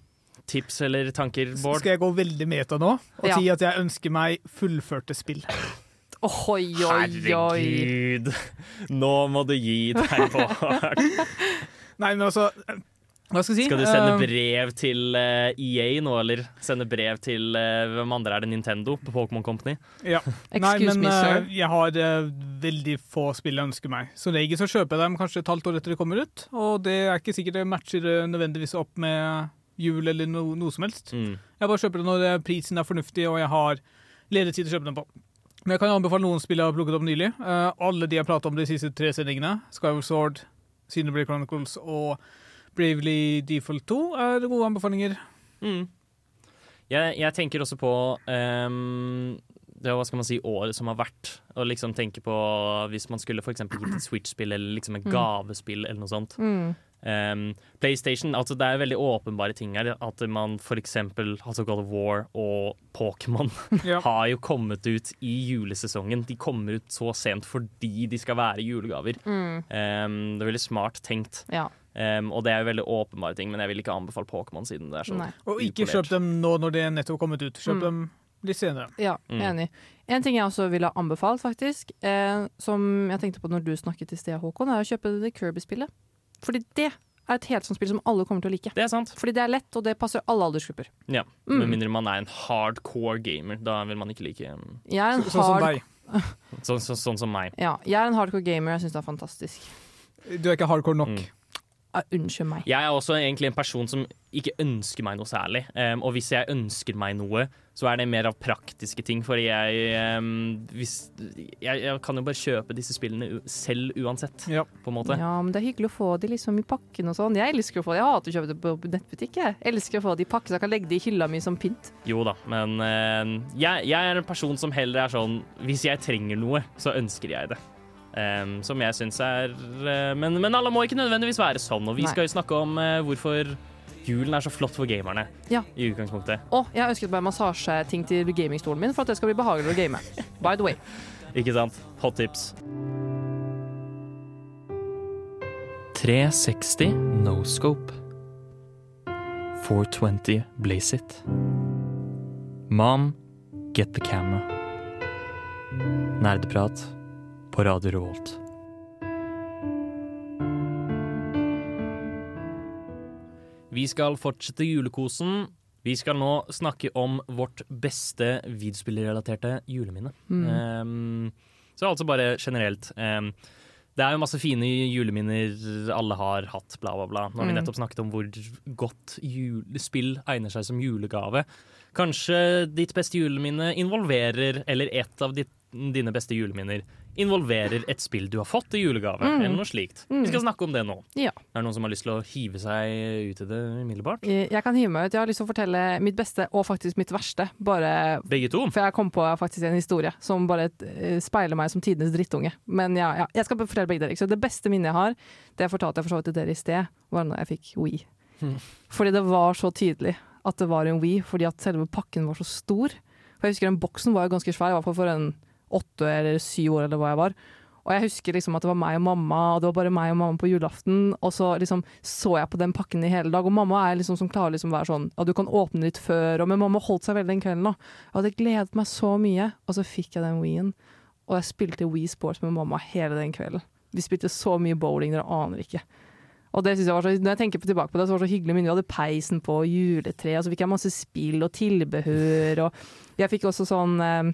tips eller tanker, Bård? Skal jeg gå veldig meta nå og Ja. si at jeg ønsker meg fullførte spill? Oi, oi, oi. Herregud! Nå må du gi deg, Bård. Nei, men altså skal si? Skal du sende Eh, brev til eh, EA nå, eller sende brev til eh, hvem andre er det? Nintendo på Pokémon Company? Ja. Nei, men me, eh, jeg har uh, veldig få spill jeg ønsker meg. Som regel så kjøper jeg dem kanskje et halvt år etter de kommer ut, og det er ikke sikkert det matcher nødvendigvis opp med jul eller no, noe som helst. Mm. Jeg bare kjøper det når prisen er fornuftig og jeg har ledig tid til å kjøpe dem på. Men jeg kan anbefale noen spill jeg har plukket opp nylig. Uh, alle de jeg pratet om de siste tre sendingene, Skyward Sword, Xenoblade Chronicles og Bravely Default 2, er gode anbefalinger. Mm. Jeg, jeg tenker også på um, det, hva skal man si, året som har vært. Og liksom tenke på hvis man skulle for eksempel gitt et Switch-spill eller liksom et Mm. gavespill eller noe sånt. Mm. Um, PlayStation, altså Det er veldig åpenbare ting her. At man f.eks. altså God of War og Pokémon Ja. har jo kommet ut i julesesongen. De kommer ut så sent fordi de skal være julegaver. Mm. Um, det er veldig smart tenkt. Ja. Um, og det er jo veldig åpenbare ting, men jeg vil ikke anbefale Pokémon siden det er så Nei. Og ikke kjøp dem nå når det er nettopp kommet ut. Kjøp Mm. dem litt senere. Ja, Mm. enig. En ting jeg også ville anbefalt, faktisk, eh, som jeg tenkte på når du snakket i sted, Håkon, er å kjøpe det Kirby-spillet. Fordi det er et helt sånt spill som alle kommer til å like. Det er sant. Fordi det er lett, og det passer alle aldersgrupper. Ja, Mm. Med mindre man er en hardcore gamer. Da vil man ikke like um, Jeg er en Så- sånn som deg. så, så, sånn som meg. Ja, jeg er en hardcore gamer, jeg syns det er fantastisk. Du er ikke hardcore nok. Mm. Ah, unnskyld meg. Jeg er også egentlig en person som ikke ønsker meg noe særlig. Um, og hvis jeg ønsker meg noe, så er det mer av praktiske ting. For jeg, um, hvis, jeg, jeg kan jo bare kjøpe disse spillene u selv uansett, Ja. på en måte. Ja, men det er hyggelig å få de liksom i pakken og sånn. Jeg elsker å få de. Jeg hater å kjøpe det på nettbutikk. Jeg elsker å få de i pakke, så jeg kan legge de i hylla mi som pynt. Jo da, men uh, jeg, jeg er en person som heller er sånn Hvis jeg trenger noe, så ønsker jeg det. Um, som jeg syns er uh, men, men alle må ikke nødvendigvis være sånn. Og vi Nei. skal jo snakke om uh, hvorfor julen er så flott for gamerne Ja. i utgangspunktet. Og jeg har ønsket meg massasjeting til gamingstolen min for at det skal bli behagelig å game. By the way. Ikke sant? Hot tips. 360 no scope. 420 blaze it. Mom, get the camera. Nerdeprat på Radio Revolt. Vi skal fortsette julekosen. Vi skal nå snakke om vårt beste videospillrelaterte juleminne. Mm. Um, så altså bare generelt. Um, det er jo masse fine juleminner alle har hatt, bla, bla, bla. Nå har vi Mm. nettopp snakket om hvor godt julespill egner seg som julegave. Kanskje ditt beste juleminne involverer, eller et av ditt, dine beste juleminner involverer et spill du har fått i julegave, Mm. eller noe slikt. Mm. Vi skal snakke om det nå. Ja. Er det noen som har lyst til å hive seg ut i det umiddelbart? Eh, Jeg kan hive meg ut. Jeg har lyst til å fortelle mitt beste og faktisk mitt verste. Bare Begge to? For jeg kom på faktisk en historie som bare eh, speiler meg som tidenes drittunge. Men ja, ja, jeg skal fortelle begge dere. Så? Det beste minnet jeg har, det fortalte jeg for så vidt til dere i sted, var da jeg fikk Wii. Hmm. Fordi det var så tydelig at det var en Wii, fordi at selve pakken var så stor. For jeg husker den boksen var jo ganske svær, i hvert fall for en åtte eller syv år eller hva jeg var. Og jeg husker liksom at det var meg og mamma, og det var bare meg og mamma på julaften. Og så liksom så jeg på den pakken i hele dag, og mamma er liksom som klarer liksom å være sånn at du kan åpne litt før, og, men mamma holdt seg veldig den kvelden. da. Jeg hadde gledet meg så mye, og så fikk jeg den Wii-en. Og jeg spilte Wii Sports med mamma hele den kvelden. Vi spilte så mye bowling, dere aner ikke. Og det synes jeg var så, Når jeg tenker tilbake på det, så var det så hyggelig minne. Vi hadde peisen på juletreet, og så fikk jeg masse spill og tilbehør. Og jeg fikk også sånn eh,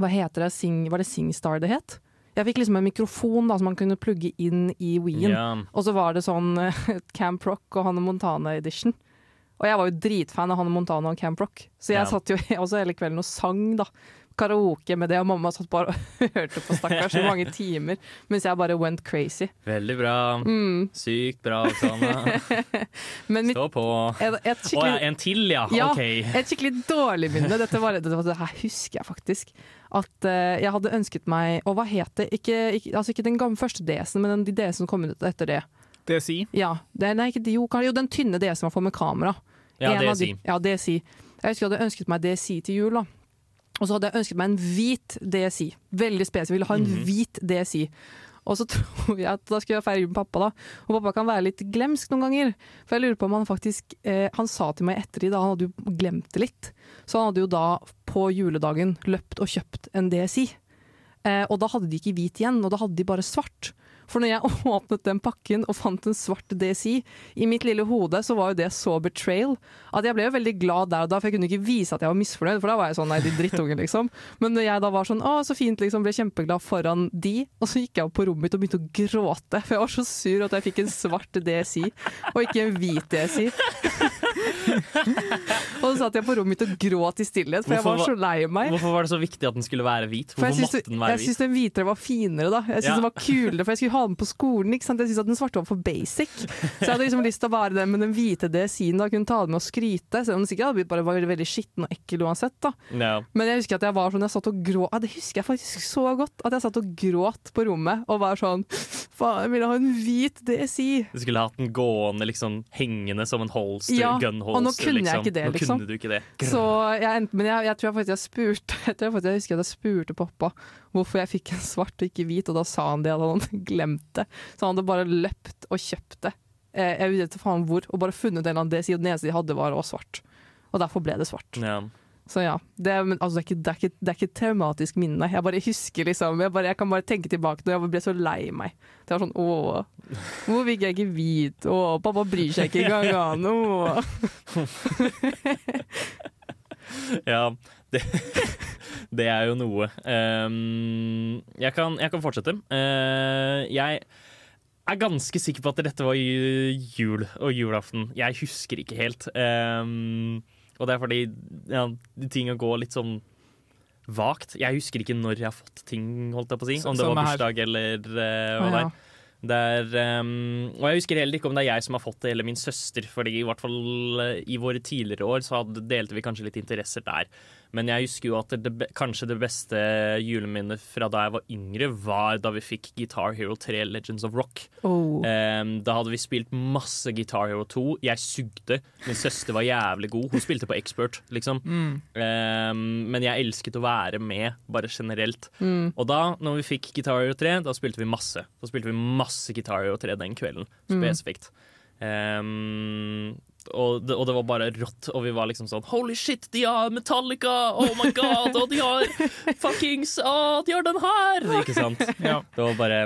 Hva heter det? Sing, var det SingStar det het? Jeg fikk liksom en mikrofon da, som man kunne plugge inn i Ween. Yeah. Og så var det sånn eh, Camp Rock og Hanne Montana edition. Og jeg var jo dritfan av Hanne Montana og Camp Rock, så jeg yeah. satt jo også hele kvelden og sang da. Karaoke med det, og mamma satt bare og hørte på stakkars i mange timer, mens jeg bare went crazy. Veldig bra. Mm. Sykt bra, Oksane. Stå på. et, et Å ja, en til, ja. Ja, OK. et skikkelig dårlig minne. Dette, var, dette, var- det her husker jeg faktisk. At uh, jeg hadde ønsket meg Og hva het det? Ikke, ikke, altså ikke den gamle første DS-en, men den, de DS-ene som kom ut etter det. DSI. Ja, det, nei, ikke jo, jo, den tynne DS-en man får med kamera. Ja, En av DSI. De, ja, DSI. Jeg husker jeg hadde ønsket meg DSI til jul. da. Og så hadde jeg ønsket meg en hvit DSI. Veldig spesifikt. Jeg ville ha en Mhm. hvit DSI. Og så tror jeg at da skulle jeg feire jul med pappa, da. Og pappa kan være litt glemsk noen ganger. For jeg lurer på om han faktisk eh, Han sa til meg etter i da, han hadde jo glemt det litt. Så han hadde jo da på juledagen løpt og kjøpt en DSI. Eh, og da hadde de ikke hvit igjen, og da hadde de bare svart. For når jeg åpnet den pakken og fant en svart DSI, i mitt lille hode så var jo det så betrayal at jeg ble jo veldig glad der og da, for jeg kunne ikke vise at jeg var misfornøyd, for da var jeg sånn nei, de drittunge, liksom. Men når jeg da var sånn å, så fint, liksom, ble kjempeglad foran de, og så gikk jeg opp på rommet mitt og begynte å gråte, for jeg var så sur at jeg fikk en svart DSI, og ikke en hvit DSI. Og så satt jeg på rommet mitt og gråt i stillhet, for jeg var så lei meg. Hvorfor var det så viktig at den skulle være hvit? Hvorfor måtte den være jeg syns den hvitere var finere, da. Jeg syns Ja. den var kulere, for jeg skulle ha den på skolen. Jeg syns at den svarte var for basic. Så jeg hadde liksom lyst til å være den med den hvite DSI-en, da kunne ta den med og skryte. Selv om den sikkert bare var veldig skitten og ekkel uansett, da. Ja. Men jeg husker at jeg var sånn, jeg satt og gråt ja, det husker jeg faktisk så godt. At jeg satt og gråt på rommet og var sånn Faen, jeg ville ha en hvit DSI. Du skulle hatt den gående liksom hengende som en holster, Ja, gun holster. og nå kunne jeg liksom. ikke det, liksom. ikke det. Så jeg, men jeg, jeg tror jeg faktisk jeg spurte Jeg tror jeg faktisk jeg husker at jeg spurte pappa hvorfor jeg fikk en svart og ikke hvit, og da sa han det at han glemt det. Så han hadde bare løpt og kjøpt det. Eh, Jeg vet ikke faen hvor, og bare funnet en eller annen det, siden den eneste de hadde var også svart. Og derfor ble det svart. Ja. Så ja, det, men, altså, det, er ikke, det, er ikke, det er ikke traumatisk minne. Jeg bare husker liksom Jeg, bare, jeg kan bare tenke tilbake når jeg ble så lei meg. Det var sånn åh, hvor fikk jeg ikke hvit? Åh, pappa bryr seg ikke engang. ja, det, det er jo noe. Um, jeg, kan, jeg kan fortsette. Uh, jeg er ganske sikker på at dette var jul og julaften. Jeg husker ikke helt. Ehm, og det er fordi ja, tinga går litt sånn vagt. Jeg husker ikke når jeg har fått ting, holdt jeg på å si. Om det var bursdag eller uh, hva det er. Ehm, og jeg husker heller ikke om det er jeg som har fått det, eller min søster. Fordi i hvert fall eh, i våre tidligere år så delte vi kanskje litt interesser der. Men jeg husker jo at det, kanskje det beste juleminnet fra da jeg var yngre, var da vi fikk Guitar Hero 3 Legends of Rock. Oh. Um, da hadde vi spilt masse Guitar Hero 2. Jeg sugde. Min søster var jævlig god. Hun spilte på expert, liksom. Mm. Um, men jeg elsket å være med, bare generelt. Mm. Og da, når vi fikk Guitar Hero 3, da spilte vi masse. Da spilte vi masse Guitar Hero 3 den kvelden, Mm. spesifikt. Og, det, og det var bare rått, og vi var liksom sånn Holy shit, de har Metallica! Oh my god! Og de har fuckings Å, de har den her! Ikke sant? Ja. Det var bare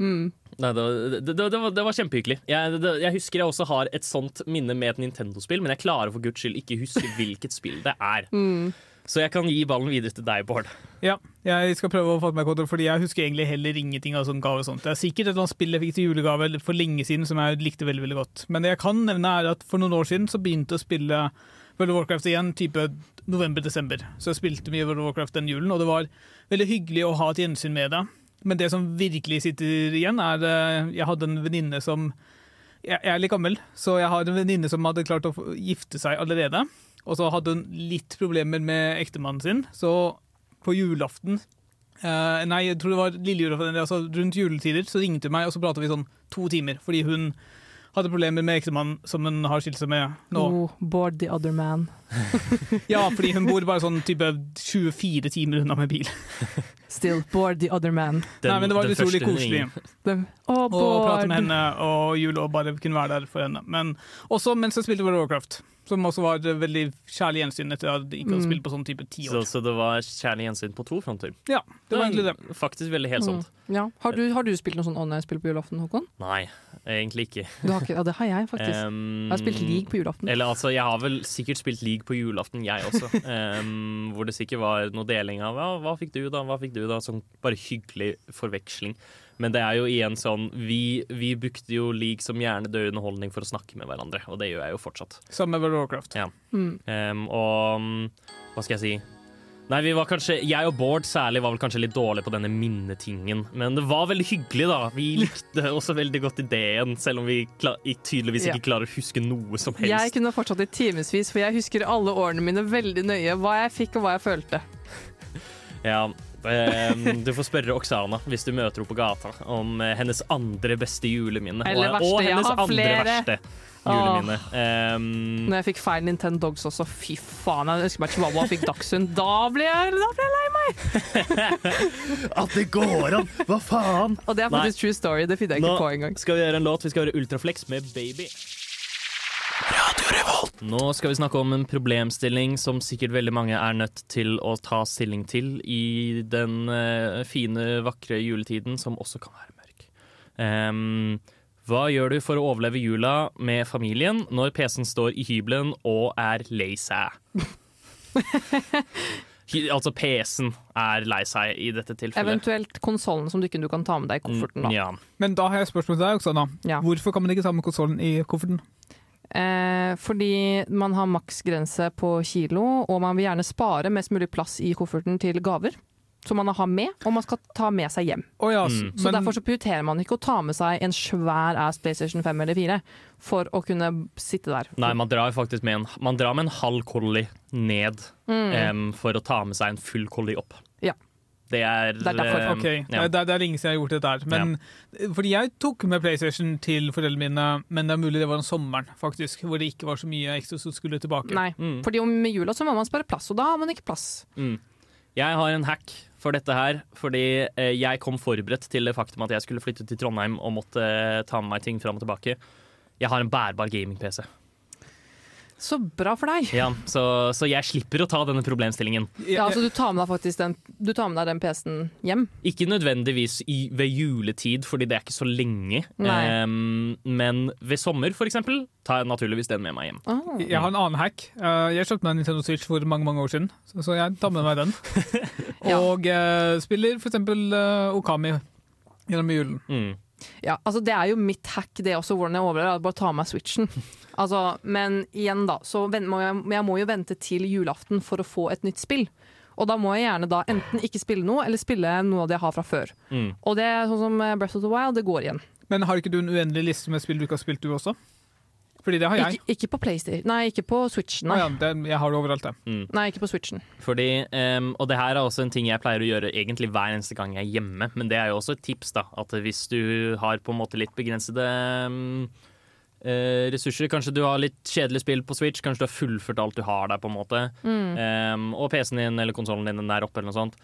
Mm. Nei, det, det, det, det, var, det var kjempehyggelig. Jeg, det, jeg husker jeg også har et sånt minne med et Nintendo-spill, men jeg klarer for guds skyld ikke huske hvilket spill det er. Mm. Så jeg kan gi ballen videre til deg, Bård. Ja, jeg skal prøve å få meg kontroll, fordi jeg husker egentlig heller ingenting av sånn gave og sånt. Det er sikkert et eller annet spill jeg fikk til julegave for lenge siden som jeg likte veldig veldig godt. Men det jeg kan nevne er at for noen år siden så begynte jeg å spille World of Warcraft igjen, type november-desember. Så jeg spilte mye World of Warcraft den julen, og det var veldig hyggelig å ha et gjensyn med det. Men det som virkelig sitter igjen, er eh, Jeg hadde en venninne som jeg er litt gammel, så jeg har en venninne som hadde klart å gifte seg allerede. Og så hadde hun litt problemer med ektemannen sin, så på julaften eh, Nei, jeg tror det var lille altså rundt juletider, så ringte hun meg, og så pratet vi sånn to timer. Fordi hun hadde problemer med ektemannen som hun har skilt seg med nå. Oh, board the other man. Ja, fordi hun bor bare sånn type 24 timer unna med bil. Still bored the other man. Nei, men det var den utrolig koselig. den, Dem- Å, prate med henne og jul og bare kunne være der for henne. Men også mens jeg spilte World of Warcraft, som også var et veldig kjærlig gjensyn etter at jeg ikke hadde Mm. spilt på sånn type ti Så, år. så det var kjærlig gjensyn på to fronter. Ja, det var egentlig det. Faktisk veldig helsomt. Mm. Ja. Har, du, har du spilt noe sånn online-spill på julaften, Håkon? Nei, egentlig ikke. Du har ikke, ja, det har jeg faktisk. Um, jeg har spilt League på julaften. Eller altså, jeg har vel sikkert spilt league på julaften, jeg også. Um, hvor det sikkert var noe deling av ja, 'hva fikk du, da', hva fikk du, da? Sånn bare hyggelig forveksling. Men det er jo igjen sånn Vi, vi brukte jo league som hjernedød underholdning for å snakke med hverandre, og det gjør jeg jo fortsatt. Samme med World of Warcraft. Ja. Mm. Um, og hva skal jeg si? Nei, vi var kanskje, Jeg og Bård særlig var vel kanskje litt dårlige på denne minnetingen. Men det var veldig hyggelig, da. Vi likte også veldig godt ideen, selv om vi tydeligvis Ja. ikke klarer å huske noe som helst. Jeg kunne fortsatt i timevis, for jeg husker alle årene mine veldig nøye. Hva jeg fikk og hva jeg følte. Ja, ehm, Du får spørre Oksana hvis du møter henne på gata om eh, hennes andre beste juleminne. Eller verste, og jeg hennes har andre flere. verste juleminne. Um, Når jeg fikk feil Nintendo Dogs også, fy faen. Jeg ønsker meg Chihuahua fikk Dachshund. Da ble jeg, da ble jeg lei meg! at det går an! Hva faen? Og det er faktisk true story. Det finner jeg Nå ikke på engang. skal vi gjøre en låt. Vi skal høre Ultraflex med Baby. Nå skal vi snakke om en problemstilling som sikkert veldig mange er nødt til å ta stilling til i den eh, fine, vakre juletiden, som også kan være mørk. Ehm, hva gjør du for å overleve jula med familien når PC-en står i hybelen og er lei seg? Altså PC-en er lei seg i dette tilfellet. Eventuelt konsollen som du ikke du kan ta med deg i kofferten. da. Ja. Men da har jeg et spørsmål til deg, Oksana. Ja. Hvorfor kan man ikke ta med konsollen i kofferten? Eh, fordi man har maksgrense på kilo, og man vil gjerne spare mest mulig plass i kofferten til gaver. Som man har med, og man skal ta med seg hjem. Oh, ja, Mm. Så derfor så prioriterer man ikke å ta med seg en svær ass PlayStation 5 eller 4 for å kunne sitte der. Nei, man drar faktisk med en, man drar med en halv collie ned Mm. um, for å ta med seg en full collie opp. Ja. Det er, Det er derfor. Um, okay. ja. det, er- det er lenge siden jeg har gjort det der. Men, Fordi jeg tok med PlayStation til foreldrene mine, men det er mulig det var om sommeren, faktisk, hvor det ikke var så mye ekstra som skulle tilbake. Nei, Mm. fordi om med jula så må man spare plass, og da har man ikke plass. Mm. Jeg har en hack for dette her, fordi eh, jeg kom forberedt til det faktum at jeg skulle flytte til Trondheim og måtte eh, ta med meg ting fram og tilbake. Jeg har en bærbar gaming-PC. Så bra for deg! Ja, så, så jeg slipper å ta denne problemstillingen. Ja, altså Du tar med deg faktisk den, du tar med deg den PC-en hjem? Ikke nødvendigvis i, ved juletid, fordi det er ikke så lenge. Nei. Men ved sommer, for eksempel, tar jeg naturligvis den med meg hjem. Ah. Jeg har en annen hack. Eh, Jeg kjøpte meg en Nintendo Switch for mange mange år siden, så så jeg tar med meg den. Og uh, spiller for eksempel eh, Okami gjennom julen. Mm. Ja, altså Det er jo mitt hack, det også, hvordan jeg overlever. er Bare ta av meg Switchen. Altså, men igjen, da. Så må jeg, jeg må jo vente til julaften for å få et nytt spill. Og da må jeg gjerne da enten ikke spille noe, eller spille noe av det jeg har fra før. Mm. Og det er sånn som Breath of the Wild, det går igjen. Men har ikke du en uendelig liste med spill du ikke har spilt, du også? Fordi det har jeg. Ikke, ikke på PlayStation Nei, ikke på Switchen. Nei. Nei, ja, det, jeg har det overalt, det. Mm. nei ikke på Switchen. Fordi, um, og det her er også en ting jeg pleier å gjøre egentlig hver eneste gang jeg er hjemme. Men det er jo også et tips, da. At hvis du har på en måte litt begrensede um, eh, ressurser, kanskje du har litt kjedelig spill på Switch, kanskje du har fullført alt du har der, på en måte, Mm. em, og PC-en din eller konsollen din den der oppe, eller noe sånt.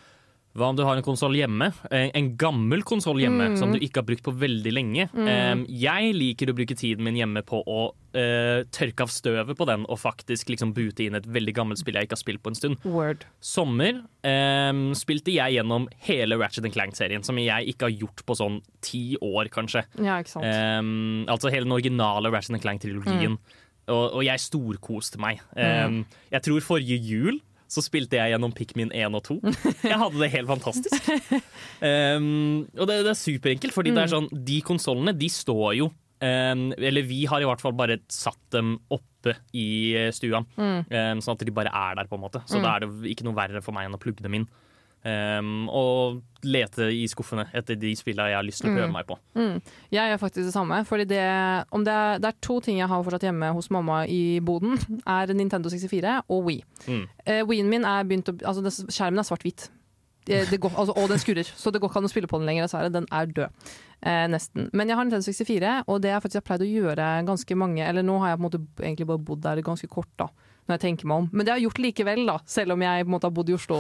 Hva om du har en konsoll hjemme? En, gammel konsoll hjemme Mm. som du ikke har brukt på veldig lenge. Mm. Jeg liker å bruke tiden min hjemme på å uh, tørke av støvet på den og faktisk liksom bute inn et veldig gammelt spill jeg ikke har spilt på en stund. Word. Sommer um, spilte jeg gjennom hele Ratchet Clank-serien, som jeg ikke har gjort på sånn ti år, kanskje. Ja, ikke. Em, altså hele den originale Ratchet Mm. Clank-trilogien. Og, og jeg storkoste meg. Em, Jeg tror forrige jul så spilte jeg gjennom Pikmin 1 og 2. Jeg hadde det helt fantastisk. Um, og det, det er superenkelt, fordi det er sånn, de konsollene de står jo um, Eller vi har i hvert fall bare satt dem oppe i eh, stua, Mm. um, sånn at de bare er der, på en måte. Så Mm. da er det ikke noe verre for meg enn å plugge dem inn. Em, og lete i skuffene etter de spillene jeg har lyst til å prøve Mm. meg på. Mm. Jeg gjør faktisk det samme. Fordi det, om det, er, det er to ting jeg har fortsatt hjemme hos mamma i boden. er Nintendo 64 og Wii. Mm. Eh, Wien min er begynt å altså Skjermen er svart-hvit. Går- altså, og den skurrer, så det går ikke an å spille på den lenger. Dessverre. Den er død. Eh, nesten. Men jeg har Nintendo 64, og det har faktisk jeg pleid å gjøre ganske mange Eller nå har jeg på en måte egentlig bare bodd der ganske kort, da. Når jeg tenker meg om. Men det har jeg gjort likevel, da. Selv om jeg måte har bodd i Oslo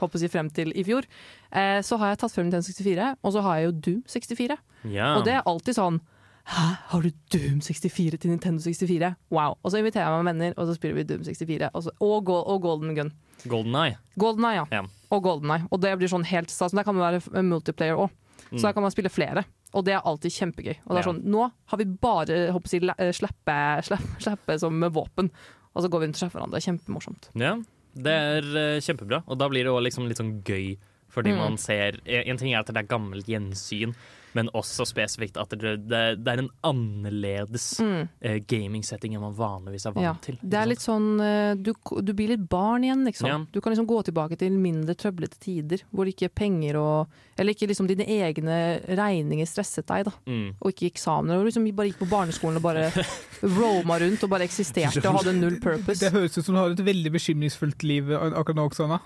håper jeg, frem til i fjor. Eh, så har jeg tatt frem Nintendo 64, og så har jeg jo Doom 64. Ja. Og det er alltid sånn Hæ, har du Doom 64 til Nintendo 64? Wow. Og så inviterer jeg meg venner, og så spiller vi Doom 64. Og, så, og, og Golden Gun. Golden Eye. Golden Eye, ja. Ja. Og Golden Eye. Og det blir sånn helt stas. Men Der kan det være multiplayer òg. Så Mm. der kan man spille flere. Og det er alltid kjempegøy. Og det er sånn, Nå har vi bare håper jeg, eh, slappe, slappe, slappe som våpen, og så går vi rundt og slapper hverandre. Kjempemorsomt. Ja, det er eh, kjempebra. Og da blir det også liksom litt sånn gøy, fordi Mm. man ser En ting er at det er gammelt gjensyn, men også spesifikt at det, det, det er en annerledes Mm. eh, gaming-setting enn man vanligvis er vant Ja, til. det er litt sånn eh, du, du blir litt barn igjen, liksom. Ja. Du kan liksom gå tilbake til mindre trøblete tider, hvor ikke penger og Eller ikke liksom dine egne regninger stresset deg, da. Mm. Og ikke eksamener. Og liksom bare gikk på barneskolen og bare roma rundt og bare eksisterte og hadde null purpose. Det høres ut som du har et veldig bekymringsfullt liv akkurat nå, Oksana.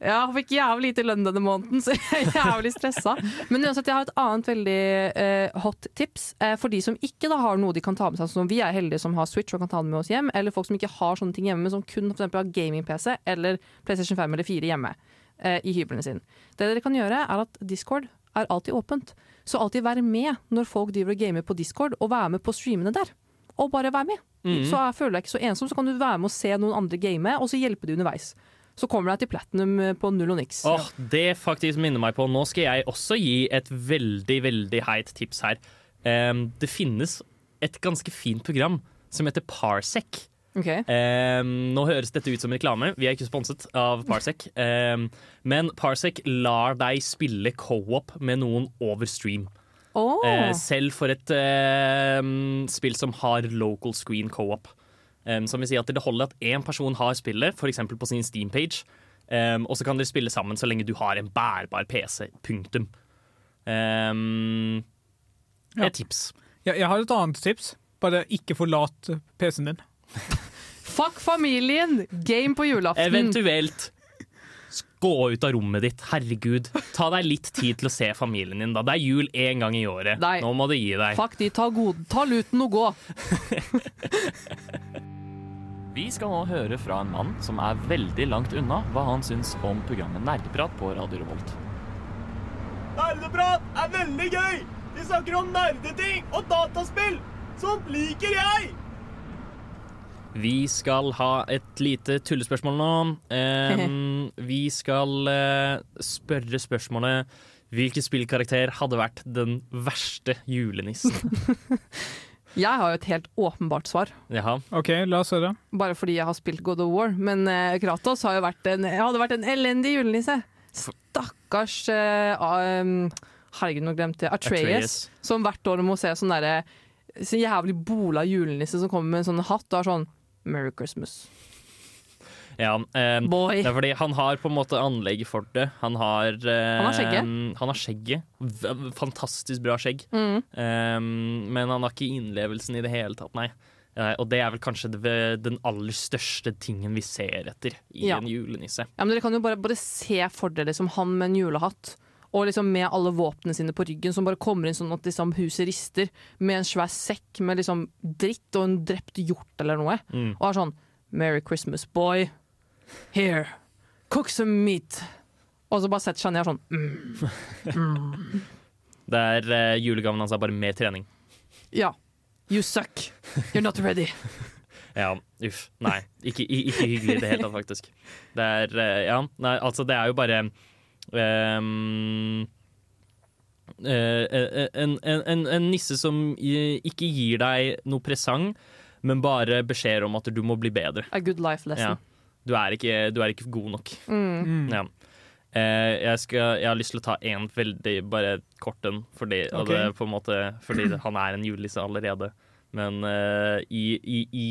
Ja, jeg fikk jævlig lite lønn denne måneden, så jeg er jævlig stressa. Men uansett, jeg har et annet veldig eh, hot tips eh, for de som ikke da har noe de kan ta med seg. Som vi er heldige som har Switch og kan ta den med oss hjem, eller folk som ikke har sånne ting hjemme, men som kun for eksempel har gaming-PC eller PlayStation 5 eller 4 hjemme eh, i hyblene sine. Det dere kan gjøre, er at Discord er alltid åpent. Så alltid vær med når folk driver og gamer på Discord, og vær med på streamene der. Og bare vær med. Mhm. Så jeg føler deg ikke så ensom, så kan du være med og se noen andre game, og så hjelpe de underveis. Så kommer du deg til platinum eh, på null og niks. Åh, det faktisk minner meg på Nå skal jeg også gi et veldig, veldig heit tips her. Um, det finnes et ganske fint program som heter Parsec. Okay. Um, nå høres dette ut som reklame, vi er ikke sponset av Parsec. Um, men Parsec lar deg spille co-op med noen over stream. Oh. Uh, selv for et mm, spill som har local screen co-op. Um, som vil si at det holder at én person har spillet, f.eks. på sin Steam-page. Um, og så kan dere spille sammen så lenge du har en bærbar PC. Punktum. Um, Ja. Et tips. Jeg, jeg har et annet tips. Bare ikke forlat PC-en din. Fuck familien! Game på julaften. Eventuelt gå ut av rommet ditt. Herregud. Ta deg litt tid til å se familien din. da Det er jul én gang i året. Nei. Nå må du gi deg. Fuck de, ta, god, ta luten og gå. Vi skal nå høre fra en mann som er veldig langt unna hva han syns om programmet Nerdeprat på Radio Revolt. Nerdeprat er veldig gøy! Vi snakker om nerdeting og dataspill! Sånt liker jeg! Vi skal ha et lite tullespørsmål nå. Em, vi skal eh, spørre spørsmålet Hvilken spillkarakter hadde vært den verste julenissen? Jeg har jo et helt åpenbart svar, Jaha. OK, la oss høre. bare fordi jeg har spilt God of War. Men eh, Kratos har jo vært en, hadde vært en elendig julenisse. Stakkars eh, ah, um, Herregud, nå glemte jeg Atreas. Atreus. Som hvert år må se sånn derre så jævlig bola julenisse som kommer med en sånn hatt og har sånn Merry Christmas. Ja, eh, Boy. det er fordi han har på en måte anlegg for det. Han har eh, Han har skjegget. Han har skjegget. Fantastisk bra skjegg. Mm. Eh, men han har ikke innlevelsen i det hele tatt, nei. Og det er vel kanskje det, den aller største tingen vi ser etter i Ja. en julenisse. Ja, men Dere kan jo bare, bare se for dere liksom han med en julehatt. Og liksom med alle våpnene sine på ryggen som bare kommer inn sånn at liksom huset rister. Med en svær sekk med liksom dritt og en drept hjort eller noe. Mm. Og er sånn Merry Christmas, boy. Here. Cook some meat. Og så bare setter seg ned sånn mm. Mm. Det er uh, julegaven hans er bare mer trening. Ja. You suck. You're not ready. Ja, uff. Nei, ikke, ikke hyggelig i det hele tatt, faktisk. Det er uh, Ja, nei, altså, det er jo bare um, Uh, en, en, en, en nisse som ikke gir deg noe presang, men bare beskjeder om at du må bli bedre. A good life Ja. Du, er ikke, du er ikke god nok. Mm. Ja. Eh, jeg, skal, jeg har lyst til å ta en veldig bare kort en, fordi, okay. Det på en måte, fordi han er en julelisse allerede. Men eh, i, i, i,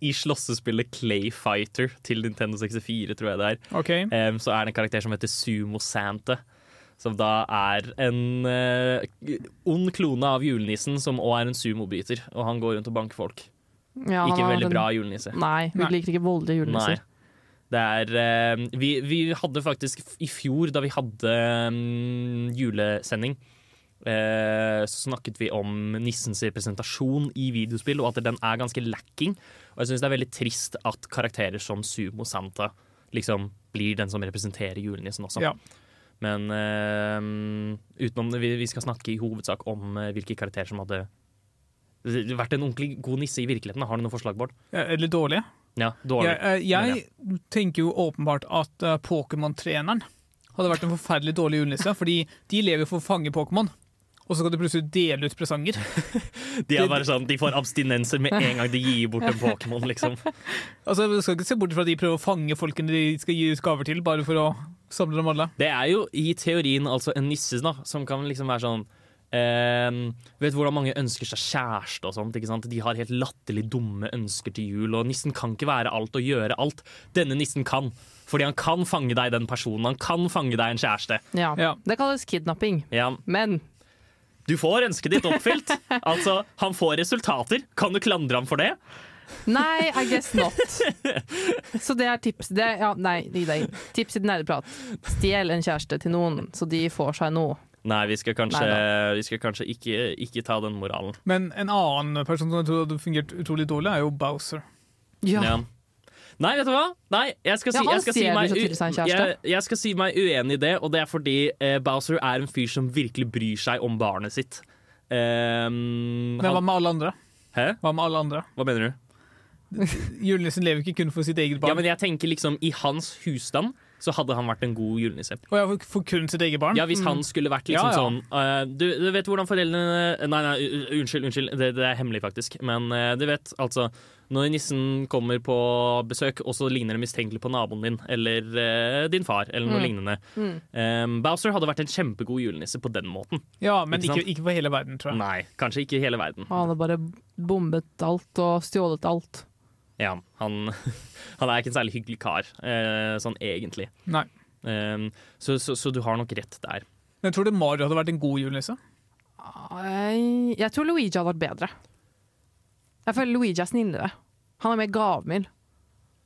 i slåssespillet Clay Fighter til Nintendo 64, tror jeg det er, okay. em, så er det en karakter som heter Sumo Santa. Som da er en eh, ond klone av julenissen, som òg er en sumobryter. Og han går rundt og banker folk. Ja, ikke veldig den- bra julenisse. Nei, vi liker ikke voldelige julenisser. Det er eh, vi, vi hadde faktisk i fjor, da vi hadde um, julesending, eh, så snakket vi om nissens representasjon i videospill, og at den er ganske lacking. Og jeg syns det er veldig trist at karakterer som Sumo Santa liksom blir den som representerer julenissen også. Ja. Men eh, utenom det, vi, vi skal snakke i hovedsak om eh, hvilke karakterer som hadde vært en ordentlig god nisse i virkeligheten. Har du noe forslag, Bård? Ja, Eller dårlig. Ja, dårlig. Jeg, eh, jeg tenker jo åpenbart at eh, Pokémon-treneren hadde vært en forferdelig dårlig julenisse, fordi de lever jo for å fange Pokémon. Og så skal du plutselig dele ut presanger. De er bare sånn, de får abstinenser med en gang de gir bort en Pokémon, liksom. Altså, Du skal ikke se bort fra at de prøver å fange folkene de skal gi ut gaver til, bare for å samle dem alle. Det er jo i teorien altså en nisse da, som kan liksom være sånn ehm, Vet hvordan mange ønsker seg kjæreste og sånt? ikke sant? De har helt latterlig dumme ønsker til jul, og nissen kan ikke være alt og gjøre alt. Denne nissen kan. Fordi han kan fange deg den personen. Han kan fange deg en kjæreste. Ja. Det kalles kidnapping. Ja. Men Du får ønsket ditt oppfylt. altså, han får resultater. Kan du klandre ham for det? Nei, I guess not. Så det er tips. Det er, ja, nei, gi deg. Tips i nerdeprat. Stjel en kjæreste til noen, så de får seg noe. Nei, vi skal kanskje, vi skal kanskje ikke, ikke ta den moralen. Men en annen person som jeg tror hadde fungert utrolig dårlig, er jo Bowser. Ja. Nei, vet du hva? Nei, jeg skal si, jeg skal si, meg, jeg, jeg skal si meg uenig i det, og det er fordi eh, Bowser er en fyr som virkelig bryr seg om barnet sitt. Um, Men hva med alle andre? Hæ? Hva med alle andre? Hva mener du? Julenissen lever ikke kun for sitt eget barn. Ja, men jeg tenker liksom I hans husstand så hadde han vært en god julenisse. Og jeg for, for kun sitt eget barn? Ja, Hvis han skulle vært liksom Ja, ja. sånn uh, du, du vet hvordan foreldrene Nei, nei, unnskyld, unnskyld. Det, det er hemmelig, faktisk. Men uh, du vet, altså Når nissen kommer på besøk, og så ligner det mistenkelig på naboen din eller uh, din far, eller noe Mm. lignende. Mm. Um, Bowser hadde vært en kjempegod julenisse på den måten. Ja, men Ikke ikke, ikke for hele verden, tror jeg. Nei, kanskje ikke hele verden. Han hadde bare bombet alt og stjålet alt. Ja, han, han er ikke en særlig hyggelig kar, eh, sånn egentlig. Nei. Eh, så, så, så du har nok rett der. Men tror du Mario hadde vært en god julenisse? Jeg, tror Luigi hadde vært bedre. Jeg føler Luigi er snillere. Han er mer gavmild.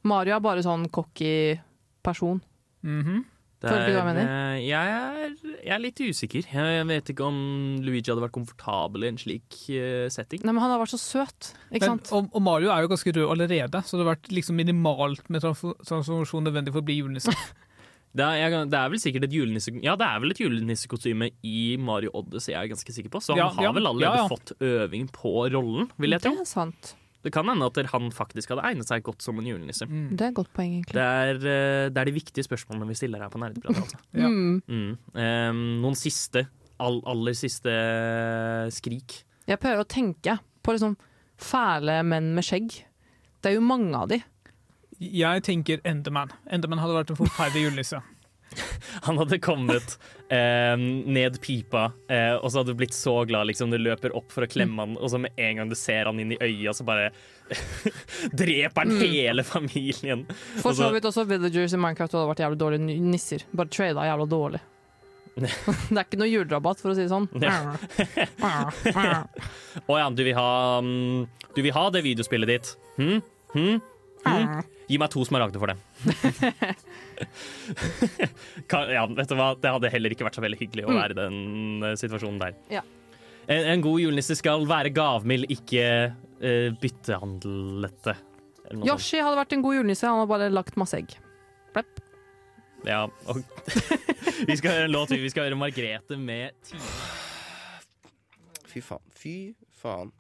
Mario er bare sånn cocky person. Mhm. Det Føler du hva jeg er, mener? eh, Jeg er, jeg er litt usikker. Jeg jeg vet ikke om Luigi hadde vært komfortabel i en slik eh, setting. Nei, men han har vært så søt, ikke Men, sant? og, og Mario er jo ganske rød allerede, så det har vært liksom minimalt med transfor- transformasjon nødvendig for å bli julenisse. Det er, jeg, det er vel sikkert et julenisse... Ja, det er vel et julenissekostyme i Mario Odyssey, jeg er ganske sikker på. Så han Ja, har ja, vel allerede ja, ja. fått øving på rollen, vil jeg tro. Det er sant. Det kan hende at han faktisk hadde egnet seg godt som en julenisse. Mm. Det er et godt poeng, egentlig. Det er, eh, det er de viktige spørsmålene vi stiller her på Nerdeprat. Altså. Ja. Mm. um, noen siste, all, aller siste skrik. Jeg prøver å tenke på liksom fæle menn med skjegg. Det er jo mange av de. Jeg tenker Enderman. Enderman hadde vært en forferdelig julenisse. Han hadde kommet eh, ned pipa, eh, og så hadde du blitt så glad. Liksom, du løper opp for å klemme han, og så med en gang du ser han inn i øya, så bare dreper han Mm. hele familien. For så vidt også Villagers i Minecraft hadde vært jævlig dårlige nisser. Bare trada jævla dårlig. det er ikke noe julerabatt, for å si det sånn. Ja. Å ja, du vil ha mm, Du vil ha det videospillet ditt? Hm? Hm? Gi meg to smaragder for det. Ja, vet du hva? Det hadde heller ikke vært så veldig hyggelig å Mm. være i den eh, situasjonen der. Ja. En, en god julenisse skal være gavmild, ikke uh, sånt. Yoshi hadde vært en god julenisse, han hadde bare lagt masse egg. Plepp. Ja, og vi skal høre en låt, vi skal høre Margrethe med Time. Fy faen. Fy faen.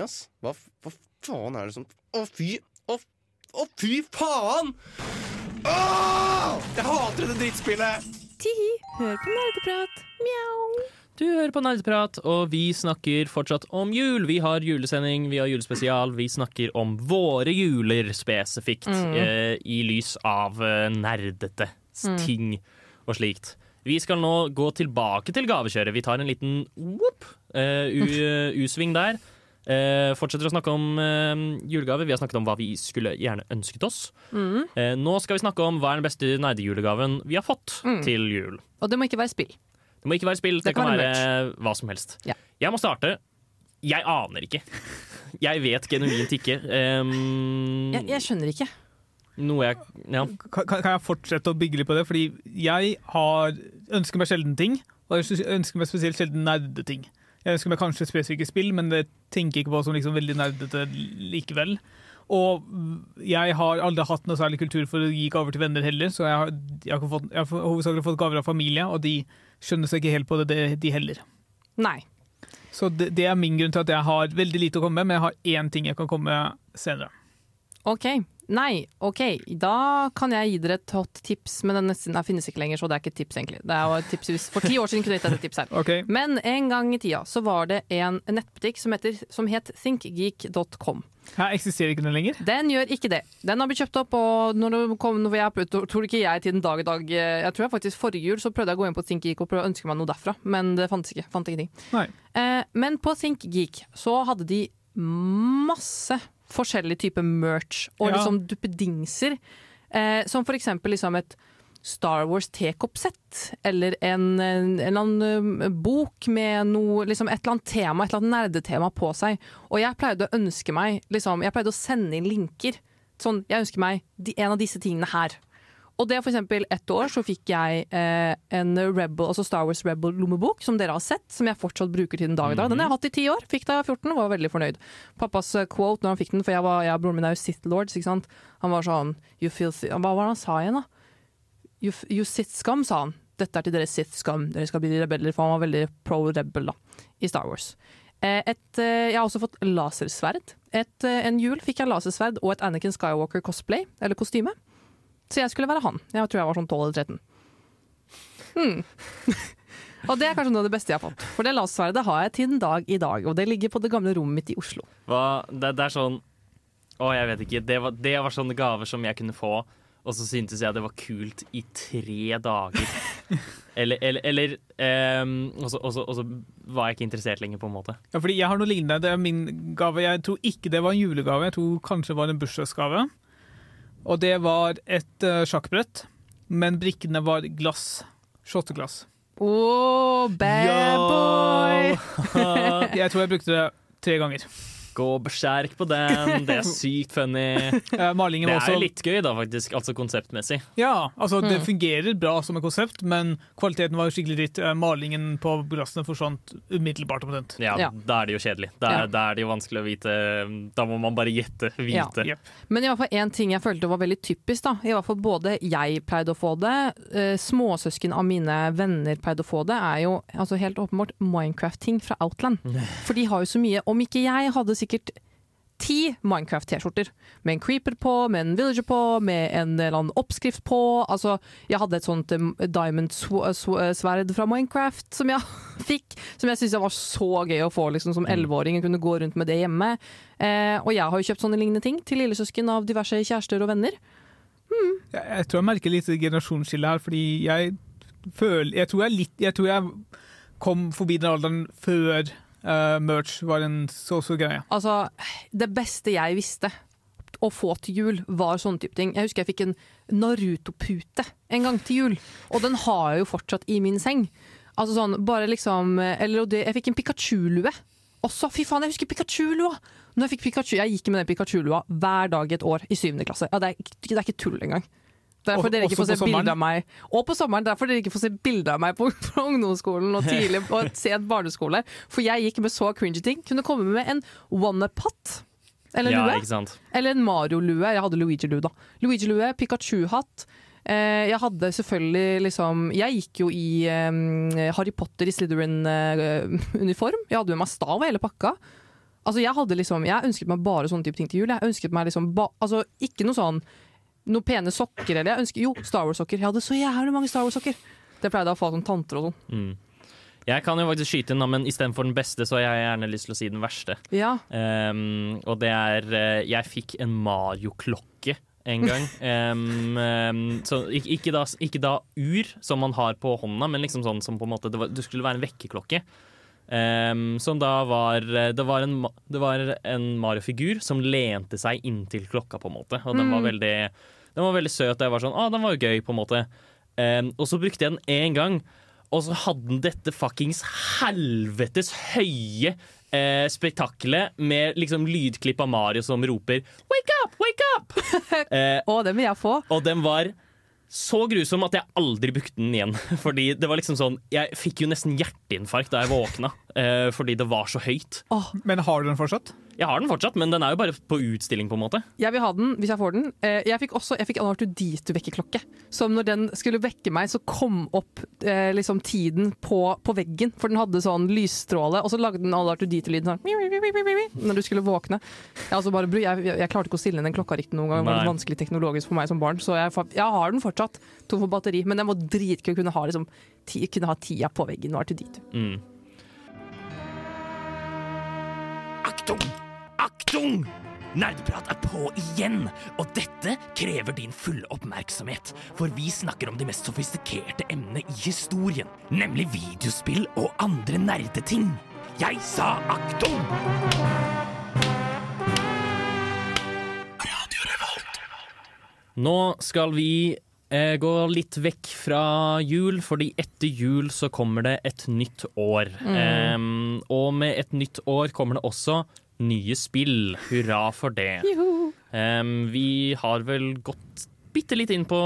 Ass. Hva, hva faen er det som Å, fy! Å, å, fy faen! Åh! Jeg hater dette drittspillet! Tihi, hør på nerdeprat. Mjau. Du hører på Nerdeprat, og vi snakker fortsatt om jul. Vi har julesending, vi har julespesial. Vi snakker om våre juler spesifikt, Mm. eh, i lys av eh, nerdete Mm. ting og slikt. Vi skal nå gå tilbake til gavekjøret. Vi tar en liten whoop, eh, u- U-sving der. Eh, fortsetter å snakke om eh, julegaver. Vi har snakket om hva vi skulle gjerne ønsket oss. Mm. Eh, nå skal vi snakke om hva er den beste nerdejulegaven vi har fått Mm. til jul. Og det må ikke være spill. Det må ikke være spill, det, Det kan være merch. hva som helst. Ja. Jeg må starte. Jeg aner ikke. Jeg vet genuint ikke. Um, Jeg, jeg skjønner ikke. Noe jeg Ja. Kan, kan jeg fortsette å bygge litt på det? Fordi jeg har, ønsker meg sjelden ting, og jeg ønsker meg spesielt sjelden nerdeting. Jeg ønsker meg kanskje spesifikke spill, men det tenker jeg ikke på som liksom veldig nerdete likevel. Og jeg har aldri hatt noe særlig kultur for å gi gaver til venner heller, så jeg har, jeg har, fått, jeg har hovedsakelig fått gaver av familie, og de skjønner seg ikke helt på det, det de heller. Nei. Så det, det er min grunn til at jeg har veldig lite å komme med, men jeg har én ting jeg kan komme med senere. OK. Nei, OK. Da kan jeg gi dere et hot tips, men den nesten, finnes ikke lenger, så det er ikke et tips, egentlig. Det er jo et tips For ti år siden kunne jeg gitt deg et tips her. Okay. Men en gang i tida så var det en nettbutikk som, heter, som het thinkgeek.com. Her eksisterer ikke den lenger? Den gjør ikke det. Den har blitt kjøpt opp, og når det kom, når jeg, tror ikke jeg til den dag i dag eh, Jeg tror jeg faktisk forrige jul så prøvde jeg å gå inn på ThinkGeek og prøve å ønske meg noe derfra, men det fantes ikke. Fant ingenting. Eh, men på ThinkGeek så hadde de masse forskjellige typer merch og Ja. liksom duppedingser. Eh, som for eksempel liksom et Star Wars tekoppsett, eller en, en, en annen eh, bok med noe, liksom et eller annet tema, et eller annet nerdetema på seg. Og jeg pleide å ønske meg, liksom, jeg pleide å sende inn linker. Sånn, jeg ønsker meg de, en av disse tingene her. Og det for eksempel ett år så fikk jeg eh, en Rebel, altså Star Wars Rebel-lommebok, som dere har sett, som jeg fortsatt bruker til den dag i dag. Den har jeg hatt i ti år. Fikk da jeg var 14 og var veldig fornøyd. Pappas eh, quote når han fikk den, for jeg, var, jeg broren min er jo Sith Lords, ikke sant. Han var sånn you feel, Hva var det han sa igjen, da? You, you Sith scum, sa han. Dette er til dere Sith scum. Dere skal bli rebeller, for han var veldig pro-rebel da, i Star Wars. Eh, Et, eh, jeg har også fått lasersverd. Et, en jul fikk jeg lasersverd og et Anakin Skywalker cosplay, eller kostyme. Så jeg skulle være han. Jeg tror jeg var sånn 12 eller 13. Hmm. og det er kanskje noe av det beste jeg har fått. For det lasersverdet har jeg til den dag i dag, og det ligger på det gamle rommet mitt i Oslo. Hva, det, det er sånn Å, jeg vet ikke. Det var, det var sånne gaver som jeg kunne få, og så syntes jeg det var kult i tre dager. eller eller, eller um, og, så, og, så, og så var jeg ikke interessert lenger, på en måte. Ja, fordi jeg har noe lignende. Det er min gave. Jeg tror ikke det var en julegave, jeg tror kanskje det var en bursdagsgave. Og det var et uh, sjakkbrett, men brikkene var glass. Shotteglass. Oh, bad boy! jeg tror jeg brukte det tre ganger. Gå berserk på den. Det er sykt funny. Uh, Det er også litt gøy, da, faktisk. Altså konseptmessig. Ja, altså det Mm. fungerer bra som et konsept, men kvaliteten var jo skikkelig dritt. Eh, Malingen på glassene forsvant umiddelbart omtrent. Ja, Ja. Da er det jo kjedelig. Da Ja. da er det jo vanskelig å vite. Da må man bare gjette. Ja. Yep. Men i hvert fall én ting jeg følte var veldig typisk. da. I hvert fall Både jeg pleide å få det, eh, småsøsken av mine venner pleide å få det, er jo altså helt åpenbart Minecraft-ting fra Outland. For de har jo så mye. Om ikke jeg hadde sikkert ti Minecraft-T-skjorter. Med en creeper på, med en villager på, med en eller annen oppskrift på. Altså, jeg hadde et sånt um, diamond sw sw sverd fra Minecraft som jeg fikk. Som jeg syntes var så gøy å få liksom, som elleveåring. Jeg kunne gå rundt med det hjemme. Eh, og jeg har jo kjøpt sånne lignende ting til lillesøsken av diverse kjærester og venner. Jeg, jeg tror jeg merker litt generasjonsskille her, fordi jeg føler Jeg tror jeg, litt, jeg, tror jeg kom forbi den alderen før eh, merch var en så stor greie. Altså, det beste jeg visste å få til jul, var sånne type ting. Jeg husker jeg fikk en Naruto-pute en gang til jul, og den har jeg jo fortsatt i min seng. Altså sånn, bare liksom Eller jeg fikk en Pikachu-lue. Også, fy faen, jeg husker Pikachu-lua! Når Jeg fikk Pikachu, jeg gikk med den Pikachu-lua hver dag i et år i syvende klasse. Ja, det, er, det er ikke tull engang. Derfor dere ikke får se sommeren? av meg Og på sommeren, derfor dere ikke får se bilder av meg på, på ungdomsskolen og tidlig på et sent barneskole. For jeg gikk med så cringy ting. Kunne komme med en one-up-hatt. Eller Ja, lue. ikke sant. Eller en Mario-lue. Jeg hadde Luigi-lue, da. Luigi-lue, Pikachu-hatt. Eh, jeg hadde selvfølgelig liksom Jeg gikk jo i um, Harry Potter i Slytherin-uniform. jeg hadde med meg stav og hele pakka. Altså Jeg hadde liksom Jeg ønsket meg bare sånne type ting til jul. Jeg ønsket meg liksom ba, Altså Ikke noe sånn Noe pene sokker eller jeg ønsker, Jo, Star Wars-sokker. Jeg hadde så jævlig mange Star Wars-sokker. Det pleide jeg å få av tanter og sånn. Mm. Jeg kan jo faktisk skyte inn, men istedenfor den beste, så har jeg gjerne lyst til å si den verste. Ja. Um, og det er eh, Jeg fikk en Mario-klokke en gang. Um, um, så ikke, ikke, da, ikke da ur, som man har på hånda, men liksom sånn som på en måte Det, var, det skulle være en vekkerklokke. Som da var Det var en, en Mario-figur som lente seg inntil klokka, på en måte. Og den var Mm. veldig Den var veldig søt. Og jeg var sånn Å, den var jo gøy, på en måte. Um, og så brukte jeg den én gang, og så hadde den dette fuckings helvetes høye eh, spektaklet med liksom lydklipp av Mario som roper 'wake up, wake up'! eh, og den vil jeg få. Og den var så grusom at jeg aldri brukte den igjen. Fordi det var liksom sånn Jeg fikk jo nesten hjerteinfarkt da jeg våkna, eh, fordi det var så høyt. Men har du den fortsatt? Jeg har den fortsatt, men den er jo bare på utstilling, på en måte. Jeg vil ha den hvis jeg får den. Eh, Jeg fikk også jeg fikk en Artudito-vekkerklokke. Som når den skulle vekke meg, så kom opp eh, liksom tiden på, på veggen. For den hadde sånn lysstråle, og så lagde den alle Artudito-lyden sånn når du skulle våkne. Jeg, altså bare, jeg, jeg, jeg klarte ikke å stille den klokka riktig noen gang. Det var litt vanskelig teknologisk for meg som barn. Så jeg, jeg har den fortsatt, tom for batteri. Men den var dritkul å kunne ha, liksom, ti, kunne ha tida på veggen og Artudito. Mm. Aktung! Aktung! Nerdeprat er på igjen, og dette krever din fulle oppmerksomhet. For vi snakker om de mest sofistikerte emnene i historien, nemlig videospill og andre nerdeting. Jeg sa aktum! Nå skal vi eh, gå litt vekk fra jul, fordi etter jul så kommer det et nytt år. Mm. Um, og med et nytt år kommer det også nye spill. Hurra for det. Um, vi har vel gått bitte litt inn på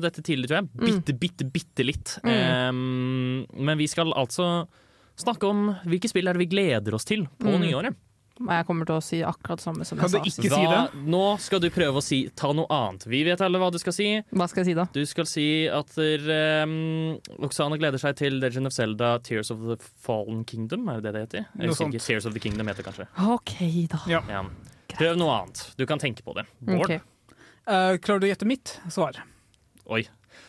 dette tidligere, tror jeg. Bitte, bitte, bitte litt. Mm. Em, men vi skal altså snakke om hvilke spill er det vi gleder oss til på Mm. nyåret. Jeg kommer til å si akkurat det samme som jeg sa Si Hva- Nå skal du prøve å si ta noe annet. Vi vet alle hva du skal si. Hva skal jeg si da? Du skal si at um, Oksana gleder seg til Legend of Zelda Tears of the Fallen Kingdom. Er det det det heter? Noe sånt. Tears of the Kingdom heter kanskje. OK, da. Ja. Prøv noe annet. Du kan tenke på det. Bård? Okay. Uh, klarer du å gjette mitt svar? Oi,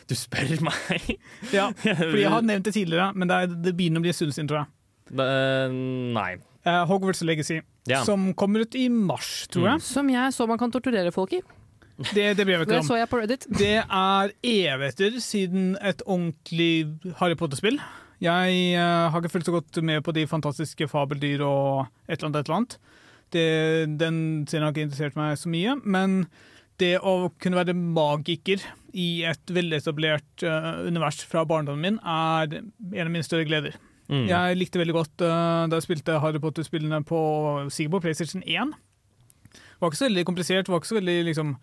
du spør meg? Ja, fordi jeg har nevnt det tidligere, men det, er, det begynner å bli en stund siden, tror jeg. Uh, nei. Eh, Hogwarts Legacy, Ja. som kommer ut i mars, tror jeg. Som jeg så man kan torturere folk i. Det, det så om. jeg på Reddit. Det er evigheter siden et ordentlig Harry Potter-spill. Jeg uh, har ikke fulgt så godt med på de fantastiske fabeldyr og et eller annet. Et eller annet. Det, den serien har ikke interessert meg så mye, men det å kunne være magiker i et veletablert uh, univers fra barndommen min er en av mine større gleder. Mm. Jeg likte veldig godt uh, da jeg spilte Harry Potter-spillene på på PlayStation 1. Det var ikke så veldig komplisert, det var ikke så veldig liksom,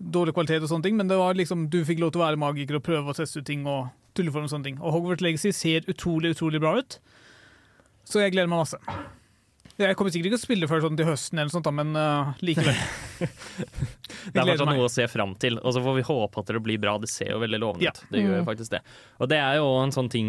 dårlig kvalitet, og sånne ting, men det var liksom, du fikk lov til å være magiker og prøve å teste ut ting og tulle for og sånne ting. Og Hogwarts Legacy ser utrolig utrolig bra ut, så jeg gleder meg masse. Jeg kommer sikkert ikke til å spille før sånn til høsten, eller sånt, men uh, likevel. Det er fortsatt noe å se fram til, og så får vi håpe at det blir bra. Det ser jo veldig lovende Ja. ut. Det gjør Mm. jo faktisk det. Og det er jo en sånn ting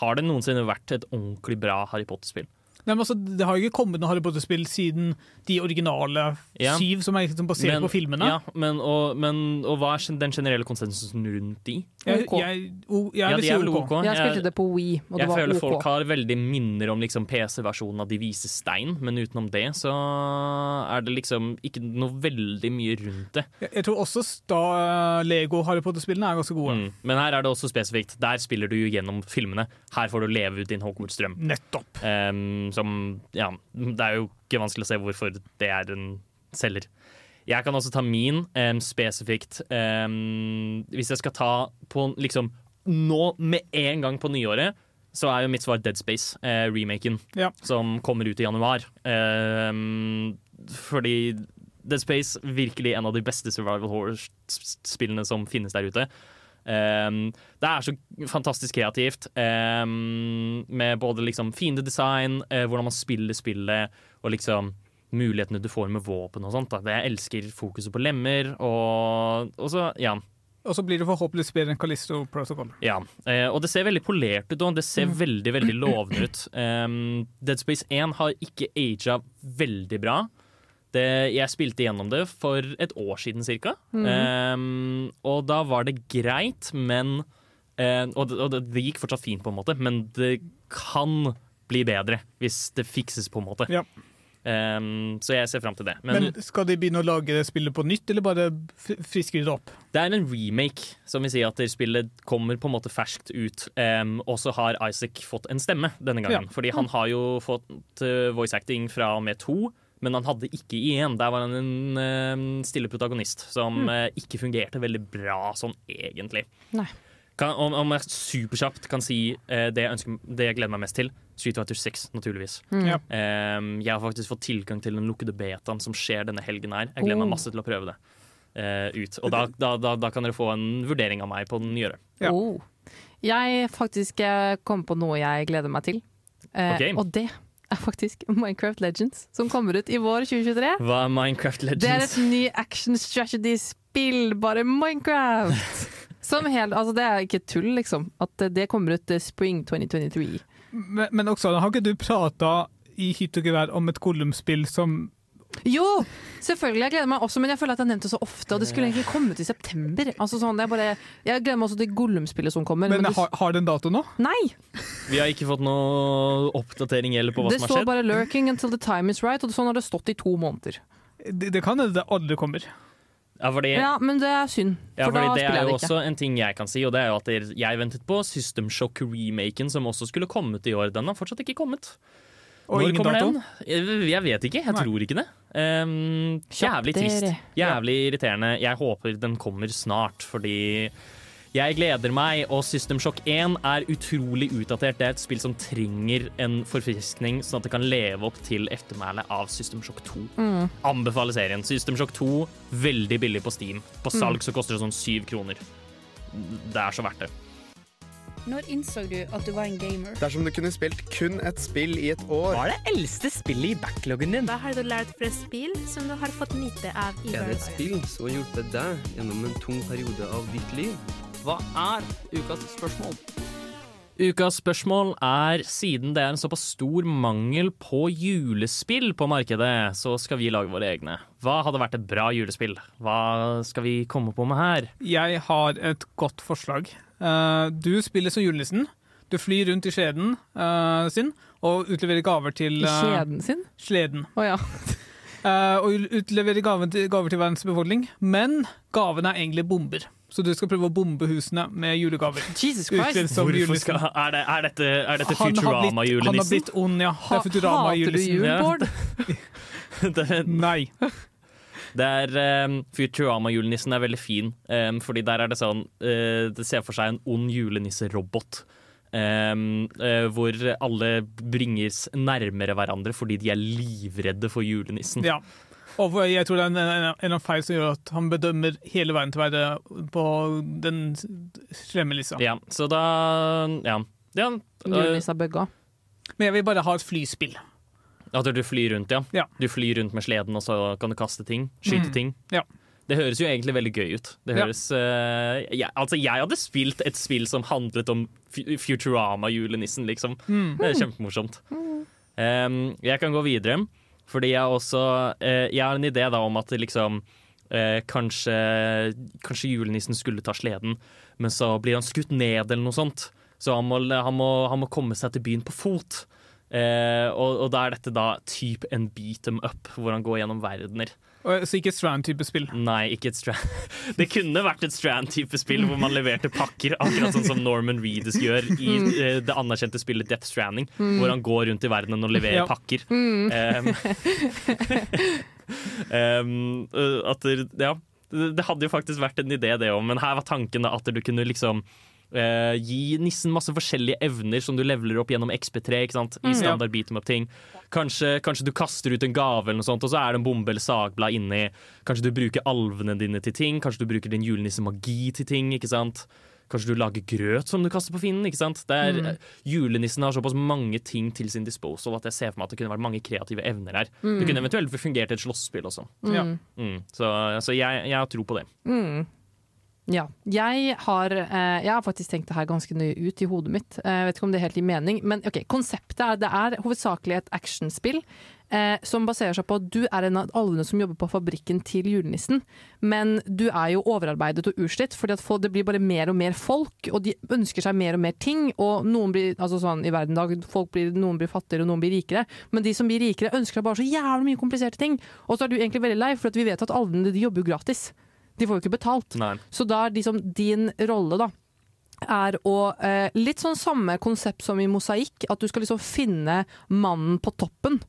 Har det noensinne vært et ordentlig bra Harry Potter-spill? Nei, men altså, det har jo ikke kommet noe Harry Potter-spill siden de originale Ja. syv, som er liksom basert Men- på filmene. Ja, men, og, men, og hva er den generelle konsensusen rundt de? Jeg, jeg, o, jeg Ja, de er vel OK. OK. Jeg spilte Jeg- det på Wii, og det Jeg var føler folk har veldig minner om liksom PC-versjonen av De vise stein, men utenom det så er det liksom ikke noe veldig mye rundt det. Jeg, jeg tror også da Lego Harry Potter-spillene er ganske gode. Mm. Men her er det også spesifikt. Der spiller du jo gjennom filmene. Her får du leve ut din Hogwarts-drøm. Nettopp. Ehm, som Ja, det er jo ikke vanskelig å se hvorfor det er en selger. Jeg kan også ta min um, spesifikt. Um, hvis jeg skal ta på liksom nå med en gang på nyåret, så er jo mitt svar Dead Space, uh, remaken, Ja. som kommer ut i januar. Um, fordi Dead Space virkelig en av de beste survival horror-spillene som finnes der ute. Um, det er så fantastisk kreativt, um, med både liksom fiendedesign, uh, hvordan man spiller spillet, og liksom mulighetene du får med våpen og sånt. Da. Jeg elsker fokuset på lemmer, og, og så, ja. Og så blir det forhåpentligvis bedre enn Callisto Protocol. Ja, eh, og det ser veldig polert ut, og det ser veldig veldig lovende ut. Um, Dead Space 1 har ikke aga veldig bra. Det, jeg spilte gjennom det for et år siden cirka, um, og da var det greit, men uh, Og, det, og det, gikk fortsatt fint, på en måte, men det kan bli bedre hvis det fikses, på en måte. Ja. Um, så jeg ser fram til det. Men, skal de begynne å lage det spillet på nytt, eller bare friske det opp? Det er en remake, som vil si at spillet kommer på en måte ferskt ut. Um, og så har Isaac fått en stemme denne gangen. Ja. Fordi han har jo fått eh, voice acting fra og med to, men han hadde ikke i én. Der var han en uh, stille protagonist som Mm. uh, ikke fungerte veldig bra sånn egentlig. Nei. Kan, om, om jeg superkjapt kan si uh, det, jeg ønsker, det jeg gleder meg mest til, Street Fighter 6, naturligvis. Mm. Ja. Em, jeg har faktisk fått tilgang til den lukkede betaen som skjer denne helgen her. Jeg gleder Oh. meg masse til å prøve det eh, ut. Og da, da, da, da kan dere få en vurdering av meg på den nyere. Oh. Jeg faktisk kom på noe jeg gleder meg til. Eh, Ok. Og det er faktisk Minecraft Legends, som kommer ut i vår 2023. Hva er Minecraft Legends? Det er et ny action strategy-spill, bare Minecraft! Som helt, altså det er ikke tull, liksom. At det- kommer ut eh, spring 2023. Men, men Oksana, har ikke du prata i hytt og gevær om et Gollum-spill som Jo, selvfølgelig. Jeg gleder meg også, men jeg føler at jeg har nevnt det så ofte. Og det skulle egentlig kommet i september. Altså sånn, det er bare, jeg gleder meg også til Gollum-spillet som kommer. Men du- har, har den dato nå? Nei! Vi har ikke fått noe oppdatering eller på hva Det som har står bare 'lurking until the time is right', og sånn har det stått i to måneder. Det, det kan hende det aldri kommer. Ja, fordi, Ja, men det er synd, Ja, da spiller jeg det spiller er jo også en ting jeg kan si, og det er jo at jeg ventet på System Shock-remaken, som også skulle kommet i år. Den har fortsatt ikke kommet. Og Når kommer dato? den? Jeg vet ikke. Jeg Nei. tror ikke det. Um, jævlig trist. Jævlig irriterende. Jeg håper den kommer snart, fordi jeg gleder meg, og System Shock 1 er utrolig utdatert. Det er et spill som trenger en forfriskning, sånn at det kan leve opp til eftermælet av System Shock 2. Mm. Anbefaler serien. System Shock 2, veldig billig på Steam. På Mm. salg så koster det sånn syv kroner. Det er så verdt det. Når innså du at du var en gamer? Dersom du kunne spilt kun et spill i et år Hva er det eldste spillet i backloggen din? Hva har du lært fra spill som du har fått nyte av i Er det et spill som har hjulpet deg gjennom en tung periode av ditt liv? Hva er ukas spørsmål? Ukas spørsmål er siden det er en såpass stor mangel på julespill på markedet, så skal vi lage våre egne. Hva hadde vært et bra julespill? Hva skal vi komme på med her? Jeg har et godt forslag. Eh, du spiller som julenissen. Du flyr rundt i skjeden eh, sin og utleverer gaver til I eh, skjeden sin? Sleden. Oh, ja. Eh, og utleverer gaver til, gaver til verdens befolkning. Men gavene er egentlig bomber. Så du skal prøve å bombe husene med julegaver. Jesus Christ! som Hvorfor skal, er, det, er dette, er dette blitt- Han har blitt ond, ja. Det er Futurama hater du julenissen. jul, Bård? Nei. Det er um, Futurama-julenissen er veldig fin, um, fordi der er det sånn uh, Det ser for seg en ond julenisserobot. Um, uh, hvor alle bringes nærmere hverandre fordi de er livredde for julenissen. Ja. Og jeg tror det er en, en, en av feil som gjør at han bedømmer hele verden til å være på den slemme lista. Ja, så da Ja. ja Julenissa bøgga. Men jeg vil bare ha et flyspill. At du flyr rundt, ja. Ja. Du flyr rundt med sleden, og så kan du kaste ting. Skyte Mm. ting. Ja. Det høres jo egentlig veldig gøy ut. Det Ja. uh, jeg, Altså, jeg hadde spilt et spill som handlet om Futurama-julenissen, liksom. Mm. Det er kjempemorsomt. Um, jeg kan gå videre, fordi jeg også uh, Jeg har en idé da om at liksom uh, kanskje, kanskje julenissen skulle ta sleden, men så blir han skutt ned eller noe sånt. Så han må, han må, han må komme seg til byen på fot. Eh, og, og da er dette da type en beat them up, hvor han går gjennom verdener. Så ikke et Strand-type spill. Nei, ikke et Strand. Det kunne vært et Strand-type spill hvor man leverte pakker, akkurat sånn som Norman Reedus gjør i Mm. eh, det anerkjente spillet Death Stranding, Mm. hvor han går rundt i verdenen og leverer Ja. pakker. Mm. Um, um, at ja, det det hadde jo faktisk vært en idé, det òg, men her var tanken da at du kunne liksom eh, gi nissen masse forskjellige evner som du leveler opp gjennom XP3 ikke sant? i Mm, standard beat up-ting. Kanskje, kanskje du kaster ut en gave, eller noe sånt, og så er det en bombe eller sagblad inni. Kanskje du bruker alvene dine til ting. Kanskje du bruker din julenisse-magi til ting. ikke sant? Kanskje du lager grøt som du kaster på finnen. ikke sant? Det er, Mm. Julenissen har såpass mange ting til sin disposal at jeg ser for meg at det kunne vært mange kreative evner her. Mm. Det kunne eventuelt fungert i et slåsspill også. Mm. Ja. Mm. Så, så jeg, jeg har tro på det. Mm. Ja. Jeg har, eh, jeg har faktisk tenkt det her ganske nøye ut i hodet mitt. Eh, Jeg vet ikke om det helt gir mening, men ok, konseptet er det er hovedsakelig et actionspill. Eh, som baserer seg på at du er en av alle som jobber på fabrikken til julenissen. Men du er jo overarbeidet og utslitt, fordi det blir bare mer og mer folk. Og de ønsker seg mer og mer ting. Og noen blir altså sånn i verden dag, blir, noen blir fattigere og noen blir rikere. Men de som blir rikere, ønsker seg bare så jævlig mye kompliserte ting. Og så er du egentlig veldig lei, for vi vet at alvene de jobber jo gratis. De får jo ikke betalt. Nei. Så da er liksom din rolle, da, er å eh, Litt sånn samme konsept som i mosaikk, at du skal liksom finne mannen på toppen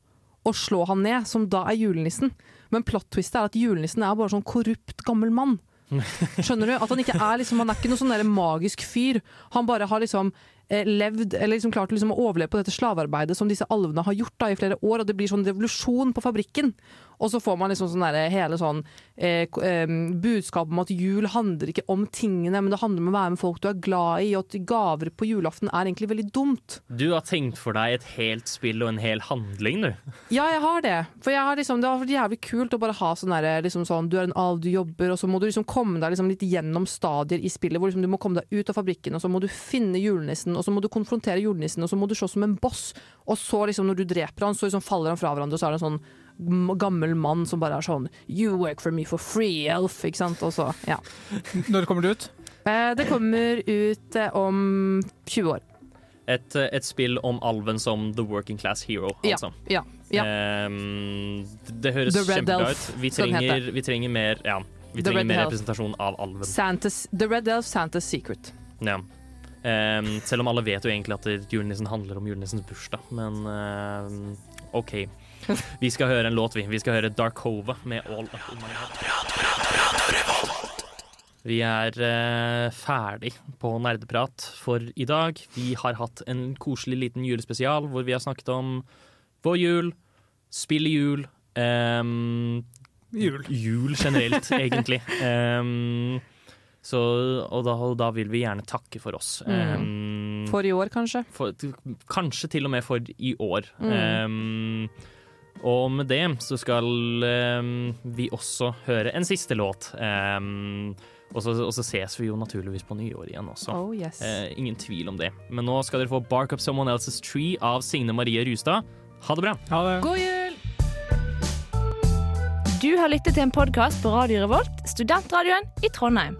og slå han ned, som da er julenissen. Men plot-twistet er at julenissen er bare sånn korrupt gammel mann. Skjønner du? At han ikke er liksom, han er ikke noen sånn der magisk fyr. Han bare har liksom levd, eller liksom klart liksom å overleve på dette slavearbeidet som disse alvene har gjort da i flere år, og det blir sånn revolusjon på fabrikken. Og så får man liksom sånn der, hele sånn eh, eh, budskap om at jul handler ikke om tingene, men det handler om å være med folk du er glad i, og at gaver på julaften er egentlig veldig dumt. Du har tenkt for deg et helt spill og en hel handling, du. Ja, jeg har det. For jeg har liksom, det har vært jævlig kult å bare ha sånn der, liksom sånn, du er en alv, du jobber, og så må du liksom komme deg liksom litt gjennom stadier i spillet, hvor liksom du må komme deg ut av fabrikken, og så må du finne julenissen, og så må du konfrontere julenissen, og så må du se som en boss, og så liksom når du dreper han, så liksom faller han fra hverandre, og så er det en sånn gammel mann som bare er sånn You work for me for free, elf, ikke sant? Og så, ja. Når kommer det ut? Eh, det kommer ut eh, om 20 år. Et, eh, et spill om alven som the working class hero, altså. ja, ja. Ehm, det høres kjempebra ut. Vi trenger, vi trenger mer Ja, vi trenger mer representasjon av alven. Santa's, The Red Elf, Santa's Secret. Ja. Ehm, selv om alle vet jo egentlig at julenissen handler om julenissens bursdag, men ehm, OK. Vi skal høre en låt, vi. Vi skal høre Darkova med All Up In My Head. Vi er eh, ferdig på nerdeprat for i dag. Vi har hatt en koselig liten julespesial hvor vi har snakket om vår jul, spill i jul ehm, Jul. Jul generelt, egentlig. Ehm, så, og, da, og da vil vi gjerne takke for oss. Mm. Um, For i år, kanskje? for, kanskje til og med for i år. Mm. Um, og med det så skal um, vi også høre en siste låt. Ehm, Og så, og så ses vi jo naturligvis på nyår igjen også. Oh, yes. uh, ingen tvil om det. Men nå skal dere få Bark Up Someone Else's Tree av Signe Marie Rustad. Ha det bra. God jul! Du har lyttet til en podkast på Radio Revolt, studentradioen i Trondheim.